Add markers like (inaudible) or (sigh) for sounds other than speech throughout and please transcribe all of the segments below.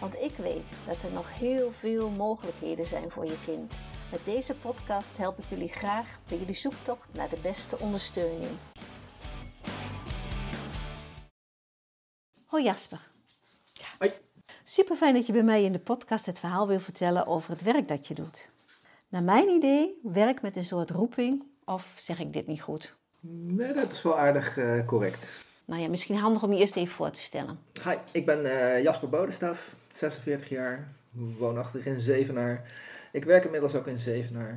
Want ik weet dat er nog heel veel mogelijkheden zijn voor je kind. Met deze podcast help ik jullie graag bij jullie zoektocht naar de beste ondersteuning. Hoi Jasper. Hoi. Super fijn dat je bij mij in de podcast het verhaal wil vertellen over het werk dat je doet. Naar mijn idee, werk met een soort roeping, of zeg ik dit niet goed? Nee, dat is wel aardig uh, correct. Nou ja, misschien handig om je eerst even voor te stellen. Hi, ik ben uh, Jasper Bodestaf, 46 jaar, woonachtig in Zevenaar. Ik werk inmiddels ook in Zevenaar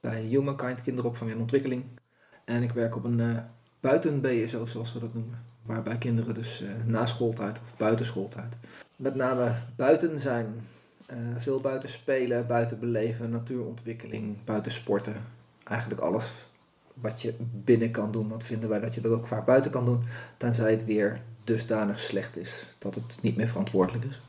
bij Humankind Kinderopvang en Ontwikkeling. En ik werk op een uh, buiten-BSO, zoals we dat noemen. Waarbij kinderen dus uh, na schooltijd of buitenschooltijd met name buiten zijn. veel buiten spelen, buiten beleven, natuurontwikkeling, buiten sporten. Eigenlijk alles wat je binnen kan doen. Want vinden wij dat je dat ook vaak buiten kan doen. Tenzij het weer dusdanig slecht is dat het niet meer verantwoordelijk is.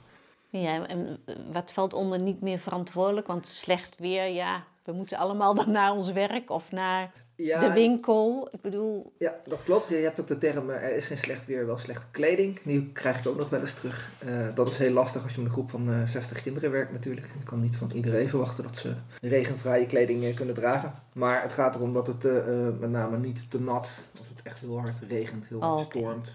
Ja, en wat valt onder niet meer verantwoordelijk? Want slecht weer, ja, we moeten allemaal dan naar ons werk of naar ja, de winkel. Ik bedoel... Ja, dat klopt. Je hebt ook de term, er is geen slecht weer, wel slechte kleding. Die krijg ik ook nog wel eens terug. Uh, dat is heel lastig als je met een groep van uh, eh, 60 kinderen werkt natuurlijk. Je kan niet van iedereen verwachten dat ze regenvrije kleding uh, kunnen dragen. Maar het gaat erom dat het met name niet te nat, als het echt heel hard regent, heel hard stormt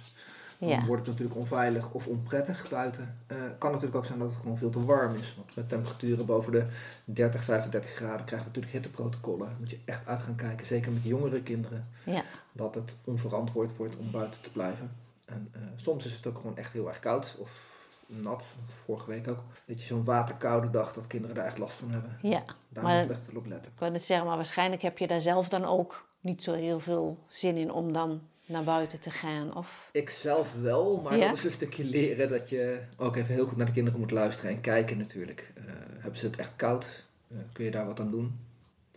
dan wordt het natuurlijk onveilig of onprettig buiten. Uh, kan natuurlijk ook zijn dat het gewoon veel te warm is. Want met temperaturen boven de 30, 35 graden krijgen we natuurlijk hitteprotocollen. Daar moet je echt uit gaan kijken, zeker met jongere kinderen. Ja. Dat het onverantwoord wordt om buiten te blijven. En uh, soms is het ook gewoon echt heel erg koud of nat. Vorige week ook. Weet je, zo'n waterkoude dag dat kinderen daar echt last van hebben. Ja. Daar moet je best wel op letten. Ik wil het zeggen, maar waarschijnlijk heb je daar zelf dan ook niet zo heel veel zin in om dan naar buiten te gaan? Of... Ik zelf wel, maar dat is een stukje leren dat je ook even heel goed naar de kinderen moet luisteren en kijken natuurlijk. Uh, hebben ze het echt koud? Uh, kun je daar wat aan doen?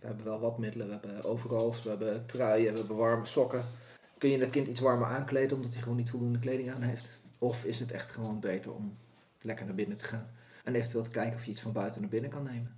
We hebben wel wat middelen. We hebben overals, we hebben truien, we hebben warme sokken. Kun je het kind iets warmer aankleden omdat hij gewoon niet voldoende kleding aan heeft? Of is het echt gewoon beter om lekker naar binnen te gaan? En eventueel te kijken of je iets van buiten naar binnen kan nemen.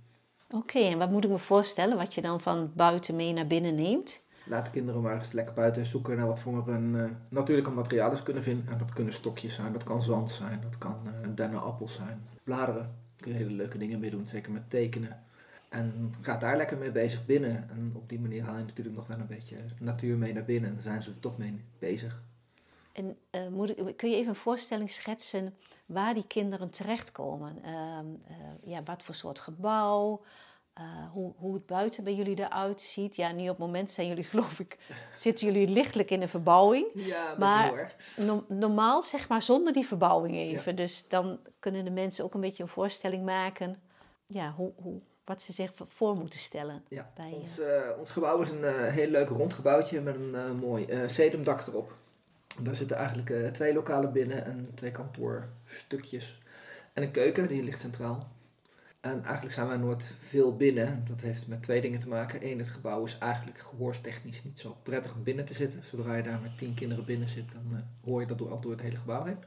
Oké, en wat moet ik me voorstellen wat je dan van buiten mee naar binnen neemt? Laat de kinderen maar eens lekker buiten zoeken naar wat voor een uh, natuurlijke materialen ze kunnen vinden. En dat kunnen stokjes zijn, dat kan zand zijn, dat kan uh, dennenappels zijn. Bladeren, daar kun je hele leuke dingen mee doen, zeker met tekenen. En ga daar lekker mee bezig binnen. En op die manier haal je natuurlijk nog wel een beetje natuur mee naar binnen. En daar zijn ze er toch mee bezig. En uh, moet ik, kun je even een voorstelling schetsen waar die kinderen terechtkomen? Uh, ja, wat voor soort gebouw? Uh, hoe, hoe het buiten bij jullie eruit ziet. Ja, nu op het moment zijn jullie, (laughs) geloof ik, zitten jullie lichtelijk in een verbouwing. Ja, maar no normaal, zeg maar, zonder die verbouwing even. Dus dan kunnen de mensen ook een beetje een voorstelling maken. Ja, hoe, hoe, wat ze zich voor moeten stellen. Ja, bij, ons, uh, ons gebouw is een uh, heel leuk rond gebouwtje met een mooi sedumdak erop. Daar zitten eigenlijk twee lokalen binnen en twee kantoorstukjes. En een keuken, die ligt centraal. En eigenlijk zijn wij nooit veel binnen. Dat heeft met twee dingen te maken. Eén, het gebouw is eigenlijk gehoorstechnisch niet zo prettig om binnen te zitten. Zodra je daar met tien kinderen binnen zit, dan uh, hoor je dat door, door het hele gebouw heen.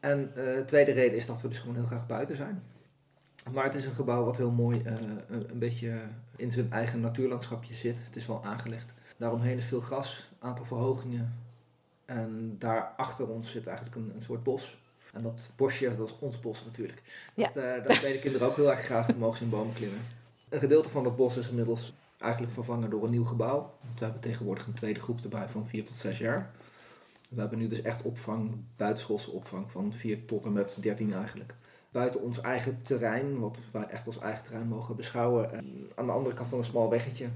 En de tweede reden is dat we dus gewoon heel graag buiten zijn. Maar het is een gebouw wat heel mooi een, een, beetje in zijn eigen natuurlandschapje zit. Het is wel aangelegd. Daaromheen is veel gras, aantal verhogingen. En daar achter ons zit eigenlijk een, een soort bos. En dat bosje, dat is ons bos natuurlijk. Dat, ja. uh, daar spelen kinderen ook heel erg graag. te mogen in bomen klimmen. Een gedeelte van dat bos is inmiddels eigenlijk vervangen door een nieuw gebouw. We hebben tegenwoordig een tweede groep erbij van 4 tot 6 jaar. We hebben nu dus echt opvang, buitenschoolse opvang van 4 tot en met 13 eigenlijk. Buiten ons eigen terrein, wat wij echt als eigen terrein mogen beschouwen. En aan de andere kant van een smal weggetje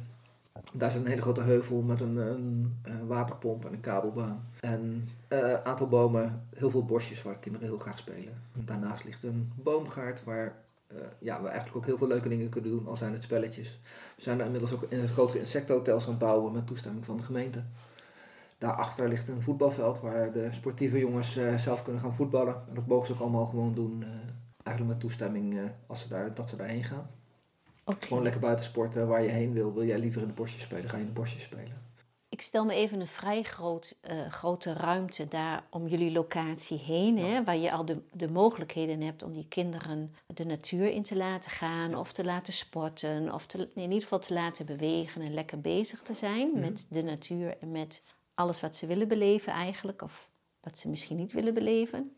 daar zit een hele grote heuvel met een, een, een waterpomp en een kabelbaan. En een uh, aantal bomen, heel veel bosjes waar kinderen heel graag spelen. Daarnaast ligt een boomgaard waar uh, ja, we eigenlijk ook heel veel leuke dingen kunnen doen, al zijn het spelletjes. We zijn er inmiddels ook in grotere insectenhotels aan het bouwen met toestemming van de gemeente. Daarachter ligt een voetbalveld waar de sportieve jongens uh, zelf kunnen gaan voetballen. En dat mogen ze ook allemaal gewoon doen. eigenlijk met toestemming eh, als ze daar, dat ze daarheen gaan. Gewoon lekker buiten sporten waar je heen wil. Wil jij liever in de bosjes spelen, ga je in de bosjes spelen. Ik stel me even een vrij groot, eh, grote ruimte daar om jullie locatie heen, hè, waar je al de, de mogelijkheden hebt om die kinderen de natuur in te laten gaan, of te laten sporten, of te, in ieder geval te laten bewegen en lekker bezig te zijn Mhm. met de natuur en met alles wat ze willen beleven eigenlijk, of wat ze misschien niet willen beleven.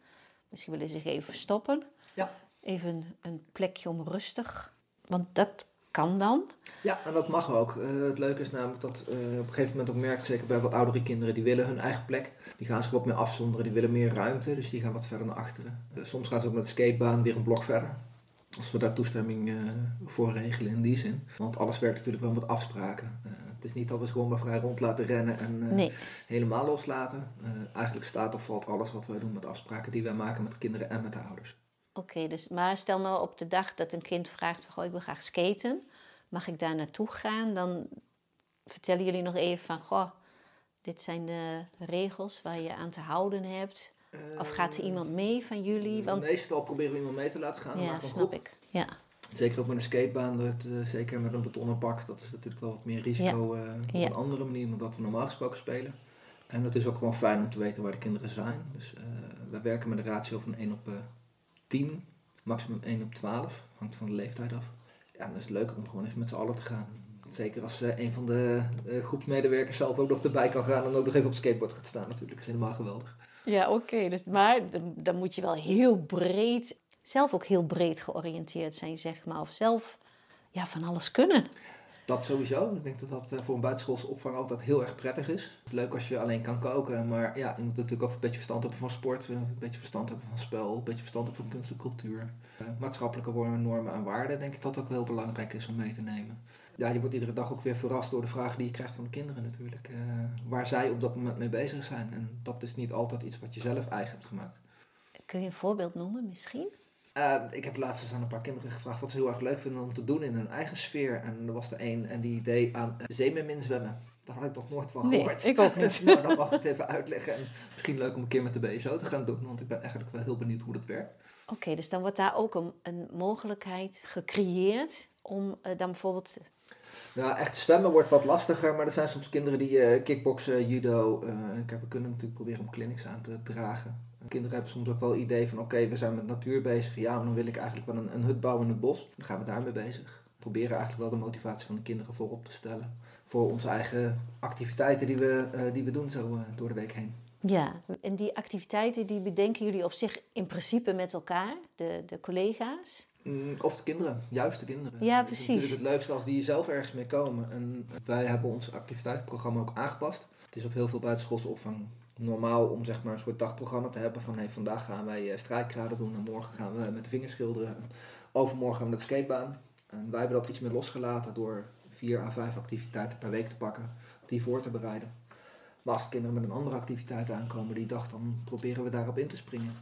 Misschien willen ze zich even verstoppen, Ja. even een plekje om rustig, want dat kan dan. Ja, en dat mag ook. Eh, het leuke is namelijk dat eh, op een gegeven moment ook merkt, zeker bij wat oudere kinderen, die willen hun eigen plek. Die gaan zich wat meer afzonderen, die willen meer ruimte, dus die gaan wat verder naar achteren. Eh, soms gaan ze ook met de skatebaan weer een blok verder. Als we daar toestemming voor regelen in die zin. Want alles werkt natuurlijk wel met afspraken. Het is niet dat we ze gewoon maar vrij rond laten rennen en Nee. helemaal loslaten. Eigenlijk staat of valt alles wat wij doen met afspraken die wij maken met kinderen en met de ouders. Oké, dus, maar stel nou op de dag dat een kind vraagt van, goh, ik wil graag skaten. Mag ik daar naartoe gaan? Dan vertellen jullie nog even van, goh, dit zijn de regels waar je aan te houden hebt. Of gaat er iemand mee van jullie? Want, Meestal proberen we iemand mee te laten gaan. ja, snap groep. ik. Ja, Zeker ook met een skatebaan, dat, eh, zeker met een betonnen bak, dat is natuurlijk wel wat meer risico eh, op Ja. een andere manier dan dat we normaal gesproken spelen. En het is ook gewoon fijn om te weten waar de kinderen zijn. Dus eh we werken met een ratio van 1 op eh 10, maximum 1 op 12, hangt van de leeftijd af. Ja, dan is het leuk om gewoon even met z'n allen te gaan. Zeker als eh, een van de eh, groepsmedewerkers zelf ook nog erbij kan gaan en ook nog even op skateboard gaat staan natuurlijk. Dat is helemaal geweldig. ja oké. dus, maar dan moet je wel heel breed, zelf ook heel breed georiënteerd zijn, zeg maar. Of zelf ja, van alles kunnen. Dat sowieso. Ik denk dat dat eh, voor een buitenschoolse opvang altijd heel erg prettig is. Leuk als je alleen kan koken, maar ja, je moet natuurlijk ook een beetje verstand hebben van sport, moet een beetje verstand hebben van spel, een beetje verstand hebben van kunst en cultuur. Eh, maatschappelijke normen en waarden, denk ik dat ook heel belangrijk is om mee te nemen. Ja, je wordt iedere dag ook weer verrast door de vragen die je krijgt van de kinderen natuurlijk. eh, waar zij op dat moment mee bezig zijn. En dat is niet altijd iets wat je zelf eigen hebt gemaakt. Kun je een voorbeeld noemen misschien? Eh, ik heb laatst eens aan een paar kinderen gevraagd wat ze heel erg leuk vinden om te doen in hun eigen sfeer. En er was er één en die deed aan uh, zeemermin zwemmen. Daar had ik nog nooit van Nee, gehoord. ik ook niet. (laughs) nou, dan mag ik het even uitleggen. En misschien leuk om een keer met de BSO te gaan doen, want ik ben eigenlijk wel heel benieuwd hoe dat werkt. Oké, dus dan wordt daar ook een, een mogelijkheid gecreëerd om eh, dan bijvoorbeeld Nou, echt zwemmen wordt wat lastiger, maar er zijn soms kinderen die eh kickboksen, judo. eh, kijk, we kunnen natuurlijk proberen om clinics aan te dragen. Kinderen hebben soms ook wel het idee van, oké, we zijn met natuur bezig. Ja, maar dan wil ik eigenlijk wel een, een hut bouwen in het bos. Dan gaan we daarmee bezig. We proberen eigenlijk wel de motivatie van de kinderen voorop te stellen. Voor onze eigen activiteiten die we, eh, die we doen zo eh, door de week heen. Ja, en die activiteiten die bedenken jullie op zich in principe met elkaar, de, de collega's? Mm, Of de kinderen, juist de kinderen. Ja, Het is precies. natuurlijk het leukste als die zelf ergens mee komen. En wij hebben ons activiteitsprogramma ook aangepast. Het is op heel veel buitenschoolse opvang normaal om zeg maar een soort dagprogramma te hebben. Van hey, vandaag gaan wij eh, strijkgraden doen en morgen gaan we met de vingers schilderen. En overmorgen gaan we naar de skatebaan. En wij hebben dat iets meer losgelaten door vier à vijf activiteiten per week te pakken. Die voor te bereiden. Maar als de kinderen met een andere activiteit aankomen die dag, dan proberen we daarop in te springen.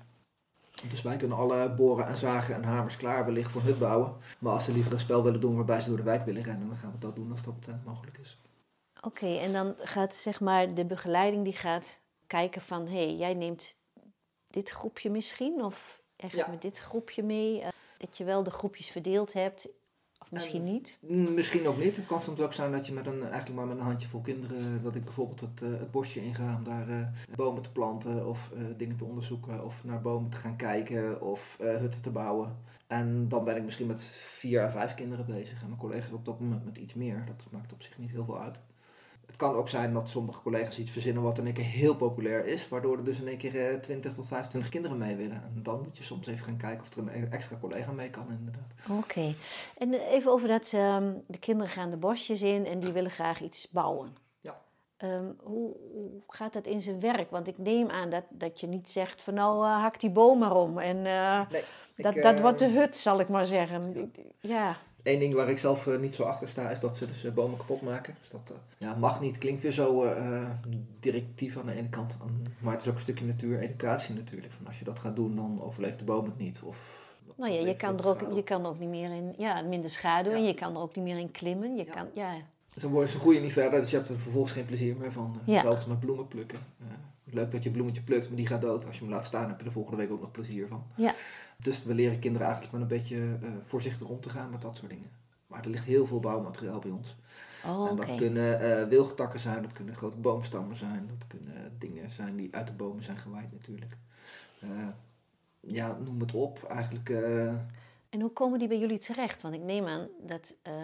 Dus wij kunnen alle boren en zagen en hamers klaar liggen voor hut bouwen. Maar als ze liever een spel willen doen waarbij ze door de wijk willen rennen, dan gaan we dat doen als dat eh, mogelijk is. Oké, en dan gaat zeg maar de begeleiding die gaat kijken van, hé, hey, jij neemt dit groepje misschien of echt Ja. met dit groepje mee. eh, dat je wel de groepjes verdeeld hebt, of misschien En- niet. Misschien ook niet. Het kan soms ook zijn dat je met een, eigenlijk maar met een handjevol kinderen, dat ik bijvoorbeeld het, eh, het bosje inga om daar eh, bomen te planten of dingen te onderzoeken of naar bomen te gaan kijken of hutten te bouwen. En dan ben ik misschien met vier à vijf kinderen bezig en mijn collega's op dat moment met iets meer. Dat maakt op zich niet heel veel uit. Het kan ook zijn dat sommige collega's iets verzinnen wat in één keer heel populair is, waardoor er dus in één keer eh, 20 tot 25 kinderen mee willen. En dan moet je soms even gaan kijken of er een extra collega mee kan inderdaad. Oké, en eh, even over dat, ehm, de kinderen gaan de bosjes in en die willen graag iets bouwen. Ja. Ehm, hoe, hoe gaat dat in zijn werk? Want ik neem aan dat, dat je niet zegt van nou eh, hak die boom maar om en eh, Nee, dat, dat eh, wordt de hut, zal ik maar zeggen. Ja, Eén ding waar ik zelf eh, niet zo achter sta, is dat ze dus eh, bomen kapot maken. Dus dat eh, ja, mag niet, klinkt weer zo directief aan de ene kant. Maar het is ook een stukje natuur-educatie natuurlijk. Van als je dat gaat doen, dan overleeft de boom het niet. Of, nou ja, je kan, er ook, je kan er ook niet meer in, ja, minder schaduw Ja. en je kan er ook niet meer in klimmen. Je Ja. kan, ja, dan worden ze groeien niet verder, dus je hebt er vervolgens geen plezier meer van. Ja. Hetzelfde met bloemen plukken. Leuk dat je bloemetje plukt, maar die gaat dood. Als je hem laat staan, heb je er volgende week ook nog plezier van. Ja. Dus we leren kinderen eigenlijk wel een beetje uh, voorzichtig om te gaan met dat soort dingen. Maar er ligt heel veel bouwmateriaal bij ons. Oh, en dat kunnen uh, wilgtakken zijn, dat kunnen grote boomstammen zijn, dat kunnen dingen zijn die uit de bomen zijn gewaaid natuurlijk. Uh, ja, noem het op. Eigenlijk en hoe komen die bij jullie terecht? Want ik neem aan dat uh,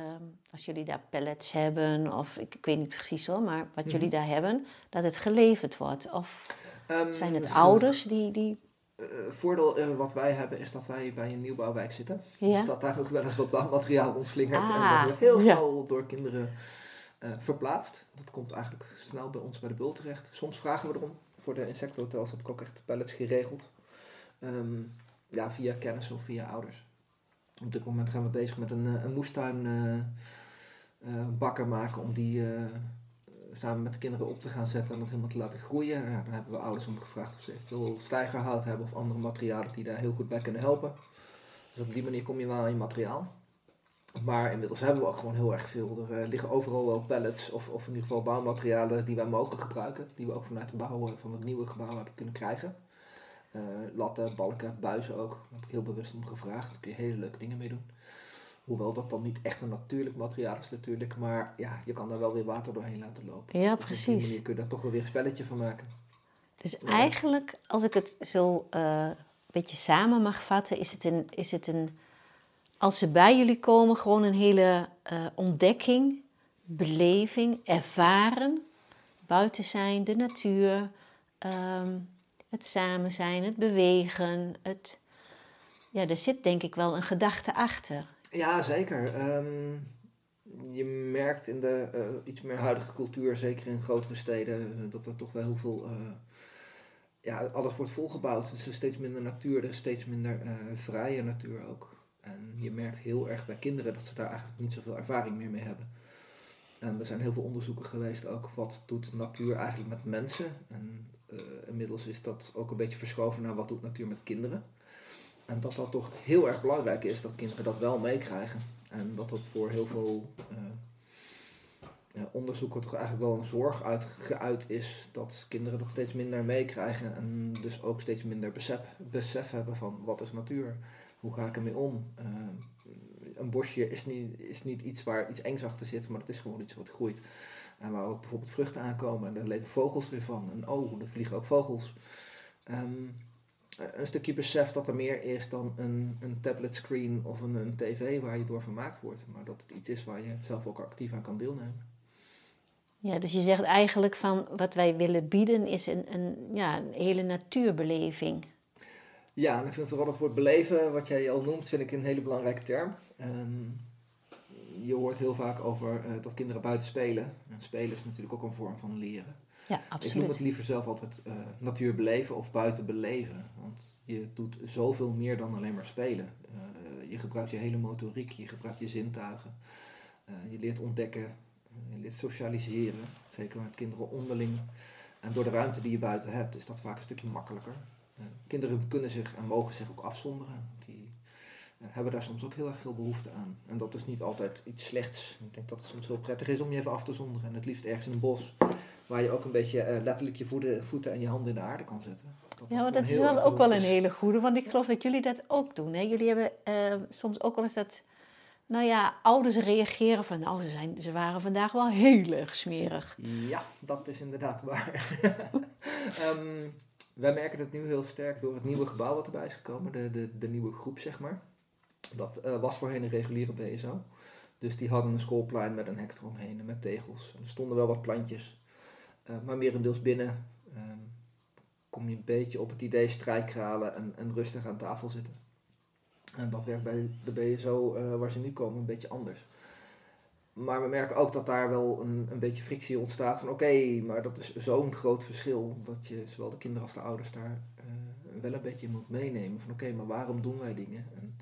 als jullie daar pallets hebben, of ik, ik weet niet precies hoor, maar wat jullie mhm. daar hebben, dat het geleverd wordt. Of um, zijn het ouders die. die... Uh, voordeel uh, wat wij hebben is dat wij bij een nieuwbouwwijk zitten. Ja? Dus dat daar ook wel eens wat bouwmateriaal ontslingert. Ah, en dat wordt heel snel ja. door kinderen uh, verplaatst. Dat komt eigenlijk snel bij ons bij de bul terecht. Soms vragen we erom. Voor de insectenhotels heb ik ook echt pallets geregeld. Um, ja, via kennis of via ouders. Op dit moment gaan we bezig met een, eh, een moestuinbakker eh, eh, maken om die samen met de kinderen op te gaan zetten en dat helemaal te laten groeien. Ja, daar hebben we ouders om gevraagd of ze eventueel stijgerhout hebben of andere materialen die daar heel goed bij kunnen helpen. Dus op die manier kom je wel aan je materiaal. Maar inmiddels hebben we ook gewoon heel erg veel. Er liggen overal wel pallets of, of in ieder geval bouwmaterialen die wij mogen gebruiken. Die we ook vanuit de bouw van het nieuwe gebouw hebben kunnen krijgen. Uh, latten, balken, buizen ook. Daar heb ik heel bewust om gevraagd. Daar kun je hele leuke dingen mee doen. Hoewel dat dan niet echt een natuurlijk materiaal is natuurlijk. Maar ja, je kan daar wel weer water doorheen laten lopen. Ja, precies. Dus kun je daar toch wel weer een spelletje van maken. Dus eigenlijk, als ik het zo uh, een beetje samen mag vatten, is het een, is het een als ze bij jullie komen, gewoon een hele uh, ontdekking, beleving, ervaren, buiten zijn, de natuur, um, het samen zijn, het bewegen. Het, ja, er zit denk ik wel een gedachte achter. Ja, zeker. Ehm, je merkt in de uh, iets meer huidige cultuur, zeker in grotere steden, eh, dat er toch wel heel veel. Uh, ja, alles wordt volgebouwd. Dus er is steeds minder natuur, er is steeds minder vrije natuur ook. En je merkt heel erg bij kinderen dat ze daar eigenlijk niet zoveel ervaring meer mee hebben. En er zijn heel veel onderzoeken geweest ook, wat doet natuur eigenlijk met mensen? En inmiddels is dat ook een beetje verschoven naar wat doet natuur met kinderen. En dat dat toch heel erg belangrijk is dat kinderen dat wel meekrijgen. En dat dat voor heel veel uh, onderzoeken toch eigenlijk wel een zorg uitgeuit is dat kinderen dat steeds minder meekrijgen. En dus ook steeds minder besef, besef hebben van wat is natuur? Hoe ga ik ermee om? Uh, een bosje is niet, is niet iets waar iets engs achter zit, maar het is gewoon iets wat groeit. En waar ook bijvoorbeeld vruchten aankomen en daar leven vogels weer van. En oh, er vliegen ook vogels. Um, een stukje besef dat er meer is dan een, een tabletscreen of een, een tv waar je door vermaakt wordt. Maar dat het iets is waar je zelf ook actief aan kan deelnemen. Ja, dus je zegt eigenlijk van wat wij willen bieden is een, een, ja, een hele natuurbeleving. Ja, en ik vind vooral het woord beleven, wat jij al noemt, vind ik een hele belangrijke term. Um, je hoort heel vaak over uh, dat kinderen buiten spelen. En spelen is natuurlijk ook een vorm van leren. Ja, absoluut. Ik noem het liever zelf altijd uh, natuur beleven of buiten beleven. Want je doet zoveel meer dan alleen maar spelen. Uh, je gebruikt je hele motoriek, je gebruikt je zintuigen. je leert ontdekken, je leert socialiseren. Zeker met kinderen onderling. En door de ruimte die je buiten hebt is dat vaak een stukje makkelijker. kinderen kunnen zich en mogen zich ook afzonderen. Die hebben daar soms ook heel erg veel behoefte aan. En dat is niet altijd iets slechts. Ik denk dat het soms heel prettig is om je even af te zonderen. En het liefst ergens in een bos, waar je ook een beetje uh, letterlijk je voeten, voeten en je handen in de aarde kan zetten. Dat ja, maar dat is wel ook wel een hele goede, want ik geloof dat jullie dat ook doen. Hè? Jullie hebben uh, soms ook wel eens dat, nou ja, ouders reageren van, nou, ze, zijn, ze waren vandaag wel heel erg smerig. Ja, dat is inderdaad waar. um, (laughs) wij merken het nu heel sterk door het nieuwe gebouw wat erbij is gekomen, de, de, de nieuwe groep, zeg maar. Dat uh, was voorheen een reguliere BSO. Dus die hadden een schoolplein met een hek eromheen en met tegels. er stonden wel wat plantjes. Uh, maar merendeels binnen um, kom je een beetje op het idee strijkralen en, en rustig aan tafel zitten. En dat werkt bij de BSO uh, waar ze nu komen een beetje anders. Maar we merken ook dat daar wel een, een beetje frictie ontstaat van oké, maar dat is zo'n groot verschil dat je zowel de kinderen als de ouders daar wel een beetje moet meenemen. Van oké, maar waarom doen wij dingen? En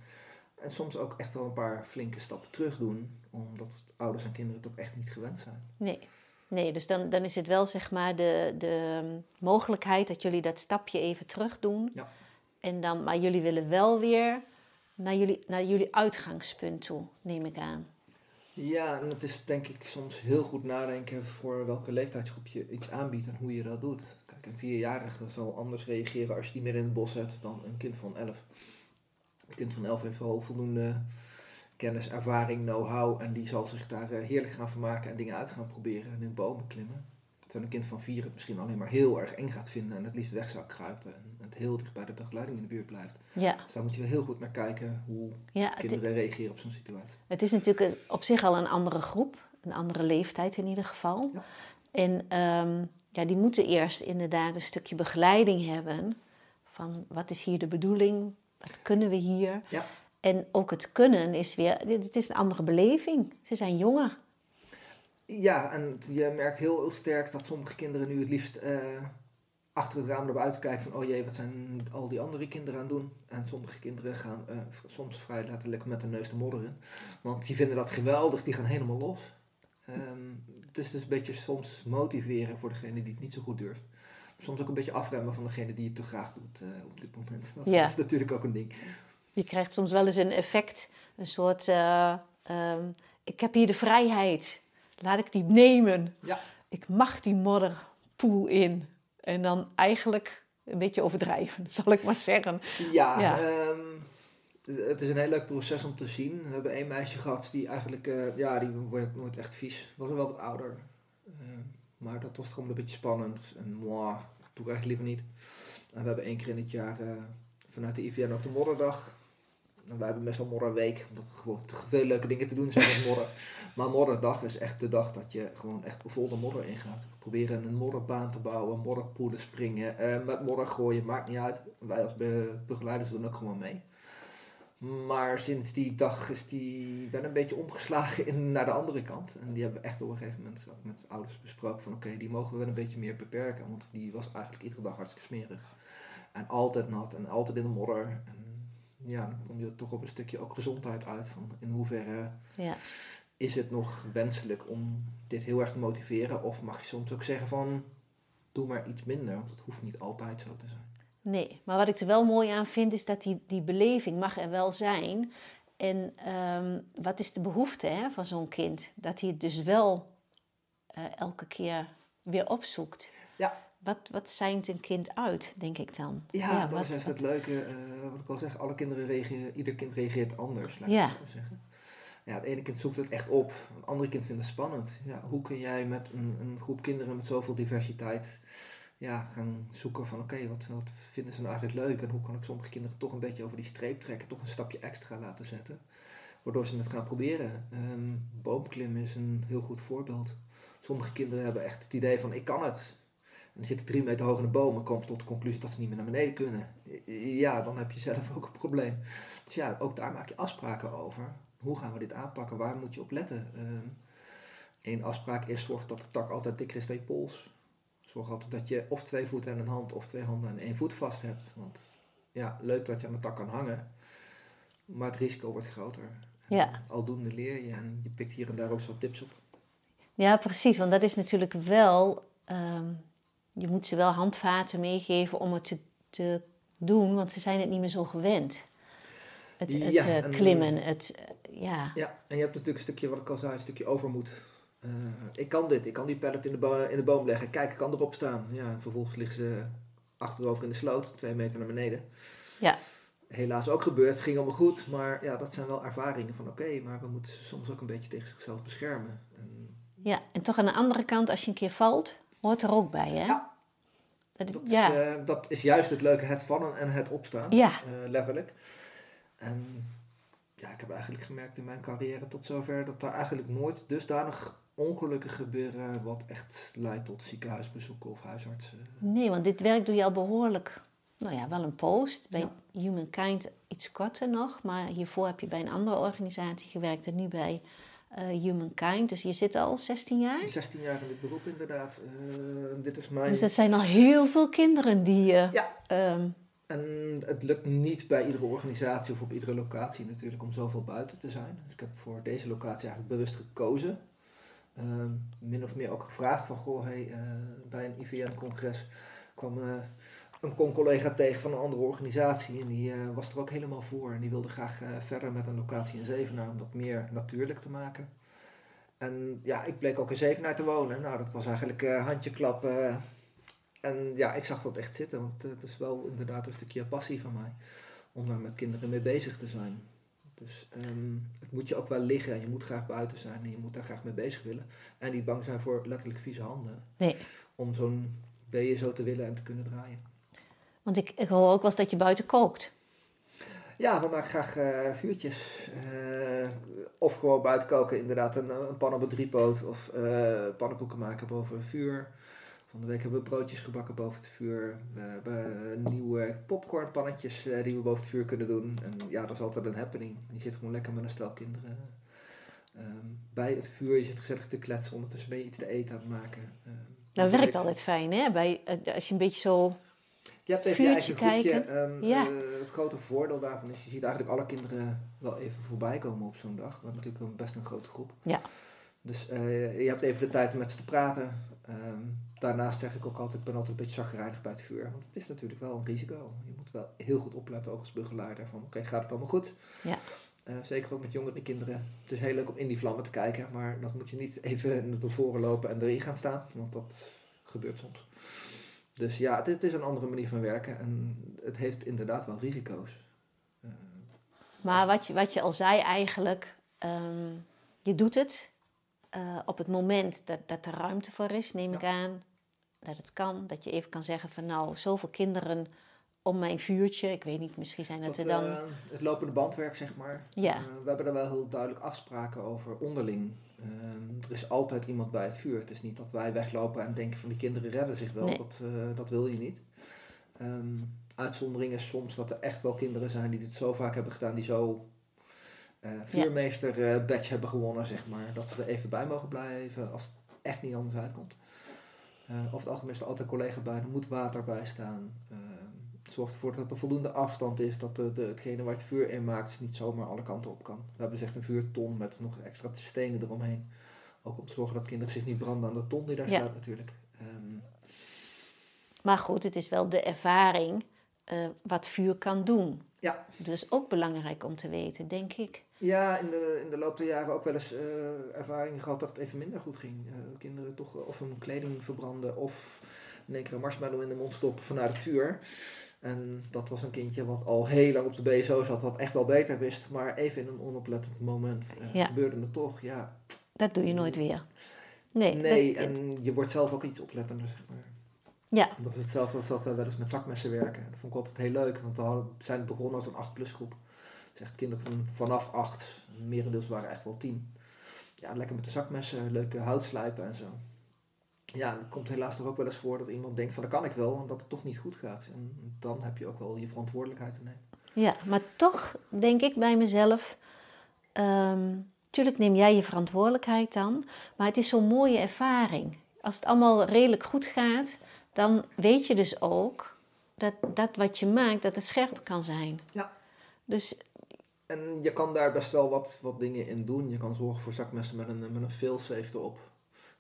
en soms ook echt wel een paar flinke stappen terug doen, omdat ouders en kinderen het ook echt niet gewend zijn. Nee, nee dus dan, dan is het wel zeg maar de, de mogelijkheid dat jullie dat stapje even terug doen. Ja. En dan, maar jullie willen wel weer naar jullie, naar jullie uitgangspunt toe, neem ik aan. Ja, en het is denk ik soms heel goed nadenken voor welke leeftijdsgroep je iets aanbiedt en hoe je dat doet. Kijk, een vierjarige zal anders reageren als je die midden in het bos zet dan een kind van elf. Een kind van elf heeft al voldoende kennis, ervaring, know-how en die zal zich daar eh, heerlijk gaan vermaken en dingen uit gaan proberen en in bomen klimmen. Terwijl een kind van vier het misschien alleen maar heel erg eng gaat vinden en het liefst weg zou kruipen en het heel dicht bij de begeleiding in de buurt blijft. Ja, Dus daar moet je wel heel goed naar kijken hoe ja het, kinderen reageren op zo'n situatie. het is natuurlijk op zich al een andere groep, een andere leeftijd in ieder geval. Ja. En ehm, ja, die moeten eerst inderdaad een stukje begeleiding hebben van wat is hier de bedoeling, wat kunnen we hier. Ja. En ook het kunnen is weer, het is een andere beleving. Ze zijn jonger. Ja, en je merkt heel sterk dat sommige kinderen nu het liefst eh, achter het raam naar buiten kijken van oh jee, wat zijn al die andere kinderen aan het doen? En sommige kinderen gaan eh, soms vrij letterlijk met de neus de modder in. Want die vinden dat geweldig, die gaan helemaal los. Ehm, het is dus een beetje soms motiveren voor degene die het niet zo goed durft. Soms ook een beetje afremmen van degene die het te graag doet eh, op dit moment. Dat Ja. is natuurlijk ook een ding. Je krijgt soms wel eens een effect, een soort, eh, ehm, ik heb hier de vrijheid, laat ik die nemen. Ja. Ik mag die modderpoel in. En dan eigenlijk een beetje overdrijven, (laughs) zal ik maar zeggen. Ja, Ja. ehm, het is een heel leuk proces om te zien. We hebben één meisje gehad die eigenlijk, eh, ja, die wordt nooit echt vies. Was wel wat ouder. Ehm, maar dat was gewoon een beetje spannend. En moi, doe ik eigenlijk liever niet. En we hebben één keer in het jaar eh, vanuit de IVN ook de modderdag. En wij hebben meestal modderweek, omdat er gewoon te veel leuke dingen te doen zijn met modder. (laughs) Maar modderdag is echt de dag dat je gewoon echt vol de modder ingaat. Proberen een modderbaan te bouwen, modderpoelen springen, eh, met modder gooien, maakt niet uit. Wij als be- begeleiders doen ook gewoon mee. Maar sinds die dag is die wel een beetje omgeslagen in, naar de andere kant. En die hebben we echt op een gegeven moment ook met ouders besproken van oké, die mogen we wel een beetje meer beperken. Want die was eigenlijk iedere dag hartstikke smerig. En altijd nat en altijd in de modder. En ja, dan kom je toch op een stukje ook gezondheid uit. Van in hoeverre Ja. is het nog wenselijk om dit heel erg te motiveren? Of mag je soms ook zeggen van doe maar iets minder, want het hoeft niet altijd zo te zijn. Nee, maar wat ik er wel mooi aan vind, is dat die, die beleving mag er wel zijn. En ehm, wat is de behoefte hè, van zo'n kind? Dat hij het dus wel eh, elke keer weer opzoekt. Ja. Wat, wat zijnt een kind uit, denk ik dan? Ja, dat wat- is het leuke. eh, wat ik al zeg, alle kinderen reageren, ieder kind reageert anders, laat Ja. ik zo zeggen. Ja, het ene kind zoekt het echt op, het andere kind vindt het spannend. Ja, hoe kun jij met een, een groep kinderen met zoveel diversiteit ja, gaan zoeken van oké, wat, vinden ze nou eigenlijk leuk en hoe kan ik sommige kinderen toch een beetje over die streep trekken, toch een stapje extra laten zetten, waardoor ze het gaan proberen. Ehm, boomklimmen is een heel goed voorbeeld. Sommige kinderen hebben echt het idee van ik kan het. En die zitten drie meter hoog in de boom en komen tot de conclusie dat ze niet meer naar beneden kunnen. Ja, dan heb je zelf ook een probleem. Dus ja, ook daar maak je afspraken over. Hoe gaan we dit aanpakken? Waar moet je op letten? Eén afspraak is zorg dat de tak altijd dikker is dan je pols. Zorg altijd dat je of twee voeten en een hand of twee handen en één voet vast hebt. Want ja, leuk dat je aan de tak kan hangen. Maar het risico wordt groter. Ja. Aldoende leer je en je pikt hier en daar ook zo wat tips op. Ja, precies. Want dat is natuurlijk wel. ehm, je moet ze wel handvaten meegeven om het te, te doen, want ze zijn het niet meer zo gewend. Het, het Ja, eh, en- klimmen, het. eh, ja. Ja, en je hebt natuurlijk een stukje, wat ik al zei, een stukje overmoed. Eh, ik kan dit, ik kan die pallet in de, bo- in de boom leggen. Kijk, ik kan erop staan. Ja, en vervolgens liggen ze achterover in de sloot, twee meter naar beneden. Ja. Helaas ook gebeurd, ging allemaal goed. Maar ja, dat zijn wel ervaringen van oké, maar we moeten ze soms ook een beetje tegen zichzelf beschermen. En ja, en toch aan de andere kant, als je een keer valt, hoort er ook bij, hè? Ja. Dat, dat, ja. is, eh, dat is juist het leuke, het vallen en het opstaan. ja. Eh, letterlijk. En ja, ik heb eigenlijk gemerkt in mijn carrière tot zover dat daar eigenlijk nooit dusdanig ongelukken gebeuren wat echt leidt tot ziekenhuisbezoeken of huisartsen. Nee, want dit werk doe je al behoorlijk, nou ja, wel een post. Bij Ja. Humankind iets korter nog, maar hiervoor heb je bij een andere organisatie gewerkt en nu bij eh, Humankind. Dus je zit al 16 jaar. 16 jaar in dit beroep inderdaad. Eh, dit is mijn... Dus dat zijn al heel veel kinderen die je. Ja. ehm, En het lukt niet bij iedere organisatie of op iedere locatie natuurlijk om zoveel buiten te zijn. Dus ik heb voor deze locatie eigenlijk bewust gekozen. Ehm, min of meer ook gevraagd van, goh, hey, eh, bij een IVN-congres kwam eh, een con-collega tegen van een andere organisatie en die eh, was er ook helemaal voor. En die wilde graag verder met een locatie in Zevenaar om dat meer natuurlijk te maken. En ja, ik bleek ook in Zevenaar te wonen. Nou, dat was eigenlijk handjeklap. eh, en ja, ik zag dat echt zitten, want het is wel inderdaad een stukje passie van mij om daar met kinderen mee bezig te zijn. Dus ehm, het moet je ook wel liggen en je moet graag buiten zijn en je moet daar graag mee bezig willen. En niet bang zijn voor letterlijk vieze handen. Nee. Om zo'n beje zo te willen en te kunnen draaien. Want ik, ik hoor ook wel eens dat je buiten kookt. Ja, we maken graag eh, vuurtjes. Eh, of gewoon buiten koken, inderdaad. Een, een pan op een driepoot. Of uh, pannenkoeken maken boven een vuur. Van de week hebben we broodjes gebakken boven het vuur. We hebben nieuwe popcornpannetjes die we boven het vuur kunnen doen. En ja, dat is altijd een happening. Je zit gewoon lekker met een stel kinderen ehm, bij het vuur. Je zit gezellig te kletsen. Ondertussen ben je iets te eten aan het maken. Ehm, dat werkt altijd fijn, hè? Bij, als je een beetje zo je hebt even je eigen kijken. Um, ja. uh, het grote voordeel daarvan is, je ziet eigenlijk alle kinderen wel even voorbij komen op zo'n dag. We hebben natuurlijk best een grote groep. Ja. Dus uh, je hebt even de tijd om met ze te praten. Um, daarnaast zeg ik ook altijd, ik ben altijd een beetje zagrijnig bij het vuur. Want het is natuurlijk wel een risico. Je moet wel heel goed opletten, ook als begeleider. Van oké, gaat het allemaal goed? Ja. Uh, zeker ook met jongere kinderen. Het is heel leuk om in die vlammen te kijken. Maar dat moet je niet even naar voren lopen en erin gaan staan. Want dat gebeurt soms. Dus ja, het, is een andere manier van werken en het heeft inderdaad wel risico's. Uh, maar wat je, wat je al zei eigenlijk, um, je doet het uh, op het moment dat, dat er ruimte voor is, neem ja. ik aan. Dat het kan, dat je even kan zeggen van nou, zoveel kinderen om mijn vuurtje. Ik weet niet, misschien zijn het dat, er dan... Uh, het lopende bandwerk, zeg maar. Ja. we hebben er wel heel duidelijk afspraken over onderling. Ehm, er is altijd iemand bij het vuur. Het is niet dat wij weglopen en denken van die kinderen redden zich wel. Nee. Dat, dat wil je niet. Um, uitzondering is soms dat er echt wel kinderen zijn die dit zo vaak hebben gedaan, die zo uh, vuurmeester uh, badge hebben gewonnen, zeg maar. Dat ze er even bij mogen blijven als het echt niet anders uitkomt. over het algemeen is er altijd een collega bij, er moet water bij staan. Zorgt ervoor dat er voldoende afstand is, dat de, de, hetgene waar het vuur in maakt niet zomaar alle kanten op kan. We hebben dus een vuurton met nog extra stenen eromheen. Ook om te zorgen dat kinderen zich niet branden aan de ton die daar Ja. staat natuurlijk. Ehm, Maar goed, het is wel de ervaring eh, wat vuur kan doen. Ja. Dat is ook belangrijk om te weten, denk ik. ja, in de, in de loop der jaren ook wel eens eh ervaring gehad dat het even minder goed ging. Eh, kinderen toch of hun kleding verbranden of in één keer een marshmallow in de mond stoppen vanuit het vuur. En dat was een kindje wat al heel lang op de BSO zat, wat echt wel beter wist. Maar even in een onoplettend moment Ja. gebeurde het toch. Ja, Dat doe je nooit weer. Nee, nee, dat- en je wordt zelf ook iets oplettender, zeg maar. Ja, Dat is hetzelfde als dat we wel eens met zakmessen werken. Dat vond ik altijd heel leuk, want we zijn begonnen als een 8-plus groep. Dus echt kinderen van, vanaf 8, merendeels waren echt wel 10. Ja, lekker met de zakmessen, leuke houtslijpen en zo. Ja, het komt helaas toch ook wel eens voor dat iemand denkt van dat kan ik wel, en dat het toch niet goed gaat. En dan heb je ook wel je verantwoordelijkheid te nemen. ja, maar toch denk ik bij mezelf. ehm, tuurlijk neem jij je verantwoordelijkheid dan, maar het is zo'n mooie ervaring. Als het allemaal redelijk goed gaat, dan weet je dus ook dat dat wat je maakt, dat het scherp kan zijn. Ja. Dus En je kan daar best wel wat, wat dingen in doen. Je kan zorgen voor zakmessen met een, met een failsafe erop.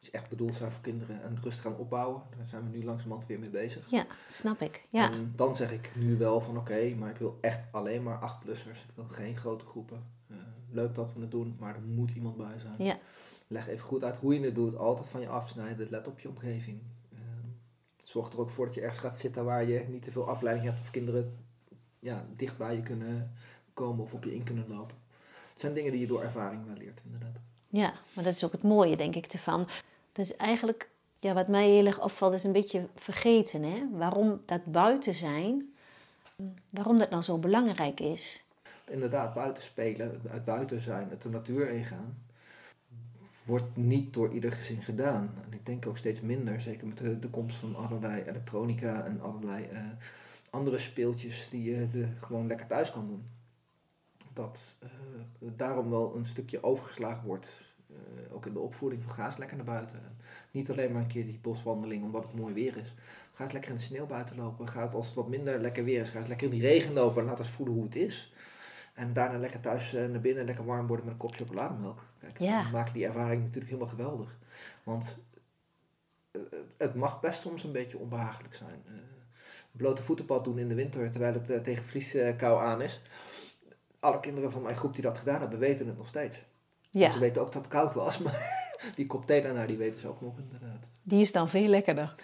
Die echt bedoeld zijn voor kinderen en het rustig gaan opbouwen. Daar zijn we nu langzamerhand weer mee bezig. ja, snap ik. Ja, En dan zeg ik nu wel van oké, maar ik wil echt alleen maar 8-plussers. Ik wil geen grote groepen. Eh, leuk dat we het doen, maar er moet iemand bij zijn. ja, Leg even goed uit hoe je het doet. Altijd van je afsnijden. Let op je omgeving. Zorg er ook voor dat je ergens gaat zitten waar je niet te veel afleiding hebt. Of kinderen ja, dicht bij je kunnen komen of op je in kunnen lopen. Het zijn dingen die je door ervaring wel leert inderdaad. ja, maar dat is ook het mooie, denk ik, ervan. Dat is eigenlijk, ja, wat mij heel erg opvalt, is een beetje vergeten, hè? Waarom dat buiten zijn, waarom dat nou zo belangrijk is. inderdaad buiten spelen, uit buiten zijn, het de natuur ingaan, wordt niet door ieder gezin gedaan. En ik denk ook steeds minder, zeker met de, komst van allerlei elektronica en allerlei eh, andere speeltjes die je gewoon lekker thuis kan doen. Dat eh, daarom wel een stukje overgeslagen wordt, eh, ook in de opvoeding van ga eens lekker naar buiten. En niet alleen maar een keer die boswandeling omdat het mooi weer is. Ga eens lekker in de sneeuw buiten lopen. Ga het als het wat minder lekker weer is, ga eens lekker in die regen lopen en laat eens voelen hoe het is. En daarna lekker thuis naar binnen, lekker warm worden met een kop chocolademelk. Kijk, Ja. je die ervaring natuurlijk helemaal geweldig. Want eh, het, het mag best soms een beetje onbehagelijk zijn. Eh, blote voetenpad doen in de winter terwijl het eh, tegen vrieskou aan is. Alle kinderen van mijn groep die dat gedaan hebben, weten het nog steeds. Ja, Ze weten ook dat het koud was, (laughs) maar die kop thee daarna, die weten ze ook nog inderdaad. die is dan veel lekkerder.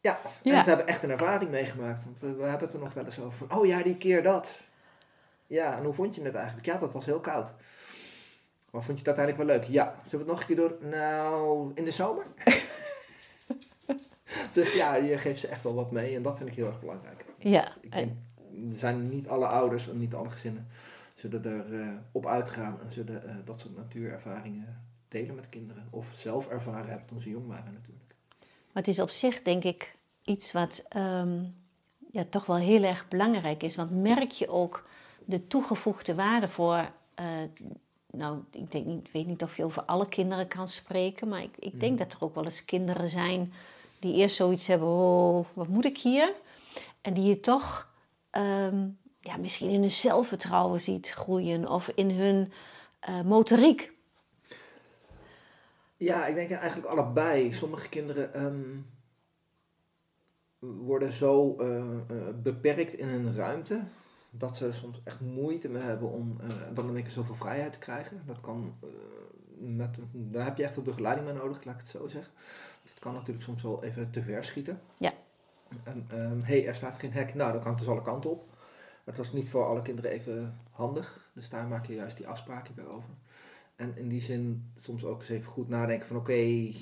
Ja, en ze hebben echt een ervaring meegemaakt. Want we hebben het er nog wel eens over. Van, oh ja, die keer dat. Ja, en hoe vond je het eigenlijk? Ja, dat was heel koud. Maar vond je het uiteindelijk wel leuk? Ja. Zullen we het nog een keer doen? Nou, in de zomer? (laughs) dus ja, je geeft ze echt wel wat mee en dat vind ik heel erg belangrijk. Ja. Ik denk, er zijn niet alle ouders en niet alle gezinnen zullen er uh, op uitgaan en zullen uh, dat soort natuurervaringen delen met kinderen. Of zelf ervaren hebben toen ze jong waren natuurlijk. Maar het is op zich denk ik iets wat um, ja, toch wel heel erg belangrijk is. Want merk je ook de toegevoegde waarde voor uh, nou, ik denk niet, weet niet of je over alle kinderen kan spreken, maar ik, ik denk mm. dat er ook wel eens kinderen zijn die eerst zoiets hebben, oh, wat moet ik hier? En die je toch um, ja, misschien in hun zelfvertrouwen ziet groeien of in hun uh, motoriek. Ja, ik denk eigenlijk allebei. Sommige kinderen um, worden zo uh, uh, beperkt in hun ruimte dat ze soms echt moeite mee hebben om uh, dan in één keer zoveel vrijheid te krijgen. Dat kan, uh, met, daar heb je echt wat begeleiding bij nodig, laat ik het zo zeggen. Dus het kan natuurlijk soms wel even te ver schieten. Ja. En, um, hey, er staat geen hek, nou dan kan het dus alle kanten op. Het was niet voor alle kinderen even handig, dus daar maak je juist die afspraken bij over. En in die zin soms ook eens even goed nadenken van oké, okay,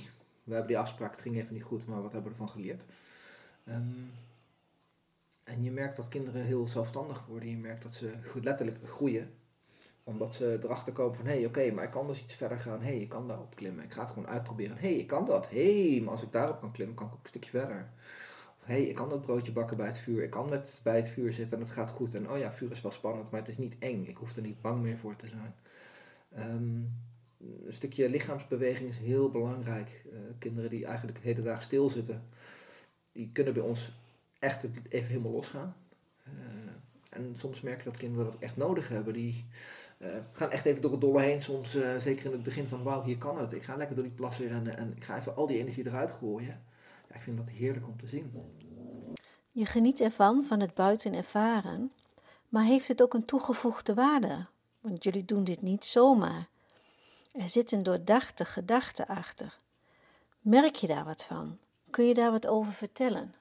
we hebben die afspraak, het ging even niet goed, maar wat hebben we ervan geleerd? Um, en je merkt dat kinderen heel zelfstandig worden. Je merkt dat ze letterlijk groeien. Omdat ze erachter komen van, hé, hey, oké, maar ik kan dus iets verder gaan. Hé, hey, ik kan daarop klimmen. Ik ga het gewoon uitproberen. Hé, hey, ik kan dat. Hé, hey, maar als ik daarop kan klimmen, kan ik ook een stukje verder. Hé, hey, ik kan dat broodje bakken bij het vuur. Ik kan met bij het vuur zitten en het gaat goed. En oh ja, vuur is wel spannend, maar het is niet eng. Ik hoef er niet bang meer voor te zijn. Um, een stukje lichaamsbeweging is heel belangrijk. Uh, kinderen die eigenlijk de hele dag stilzitten, die kunnen bij ons echt even helemaal losgaan. Uh, en soms merk je dat kinderen dat echt nodig hebben. Die uh, gaan echt even door het dolle heen. Soms, uh, zeker in het begin van wauw, hier kan het. Ik ga lekker door die plassen rennen en ik ga even al die energie eruit gooien. Ja, ik vind dat heerlijk om te zien. Je geniet ervan, van het buiten ervaren. Maar heeft het ook een toegevoegde waarde? Want jullie doen dit niet zomaar. Er zit een doordachte gedachte achter. Merk je daar wat van? Kun je daar wat over vertellen?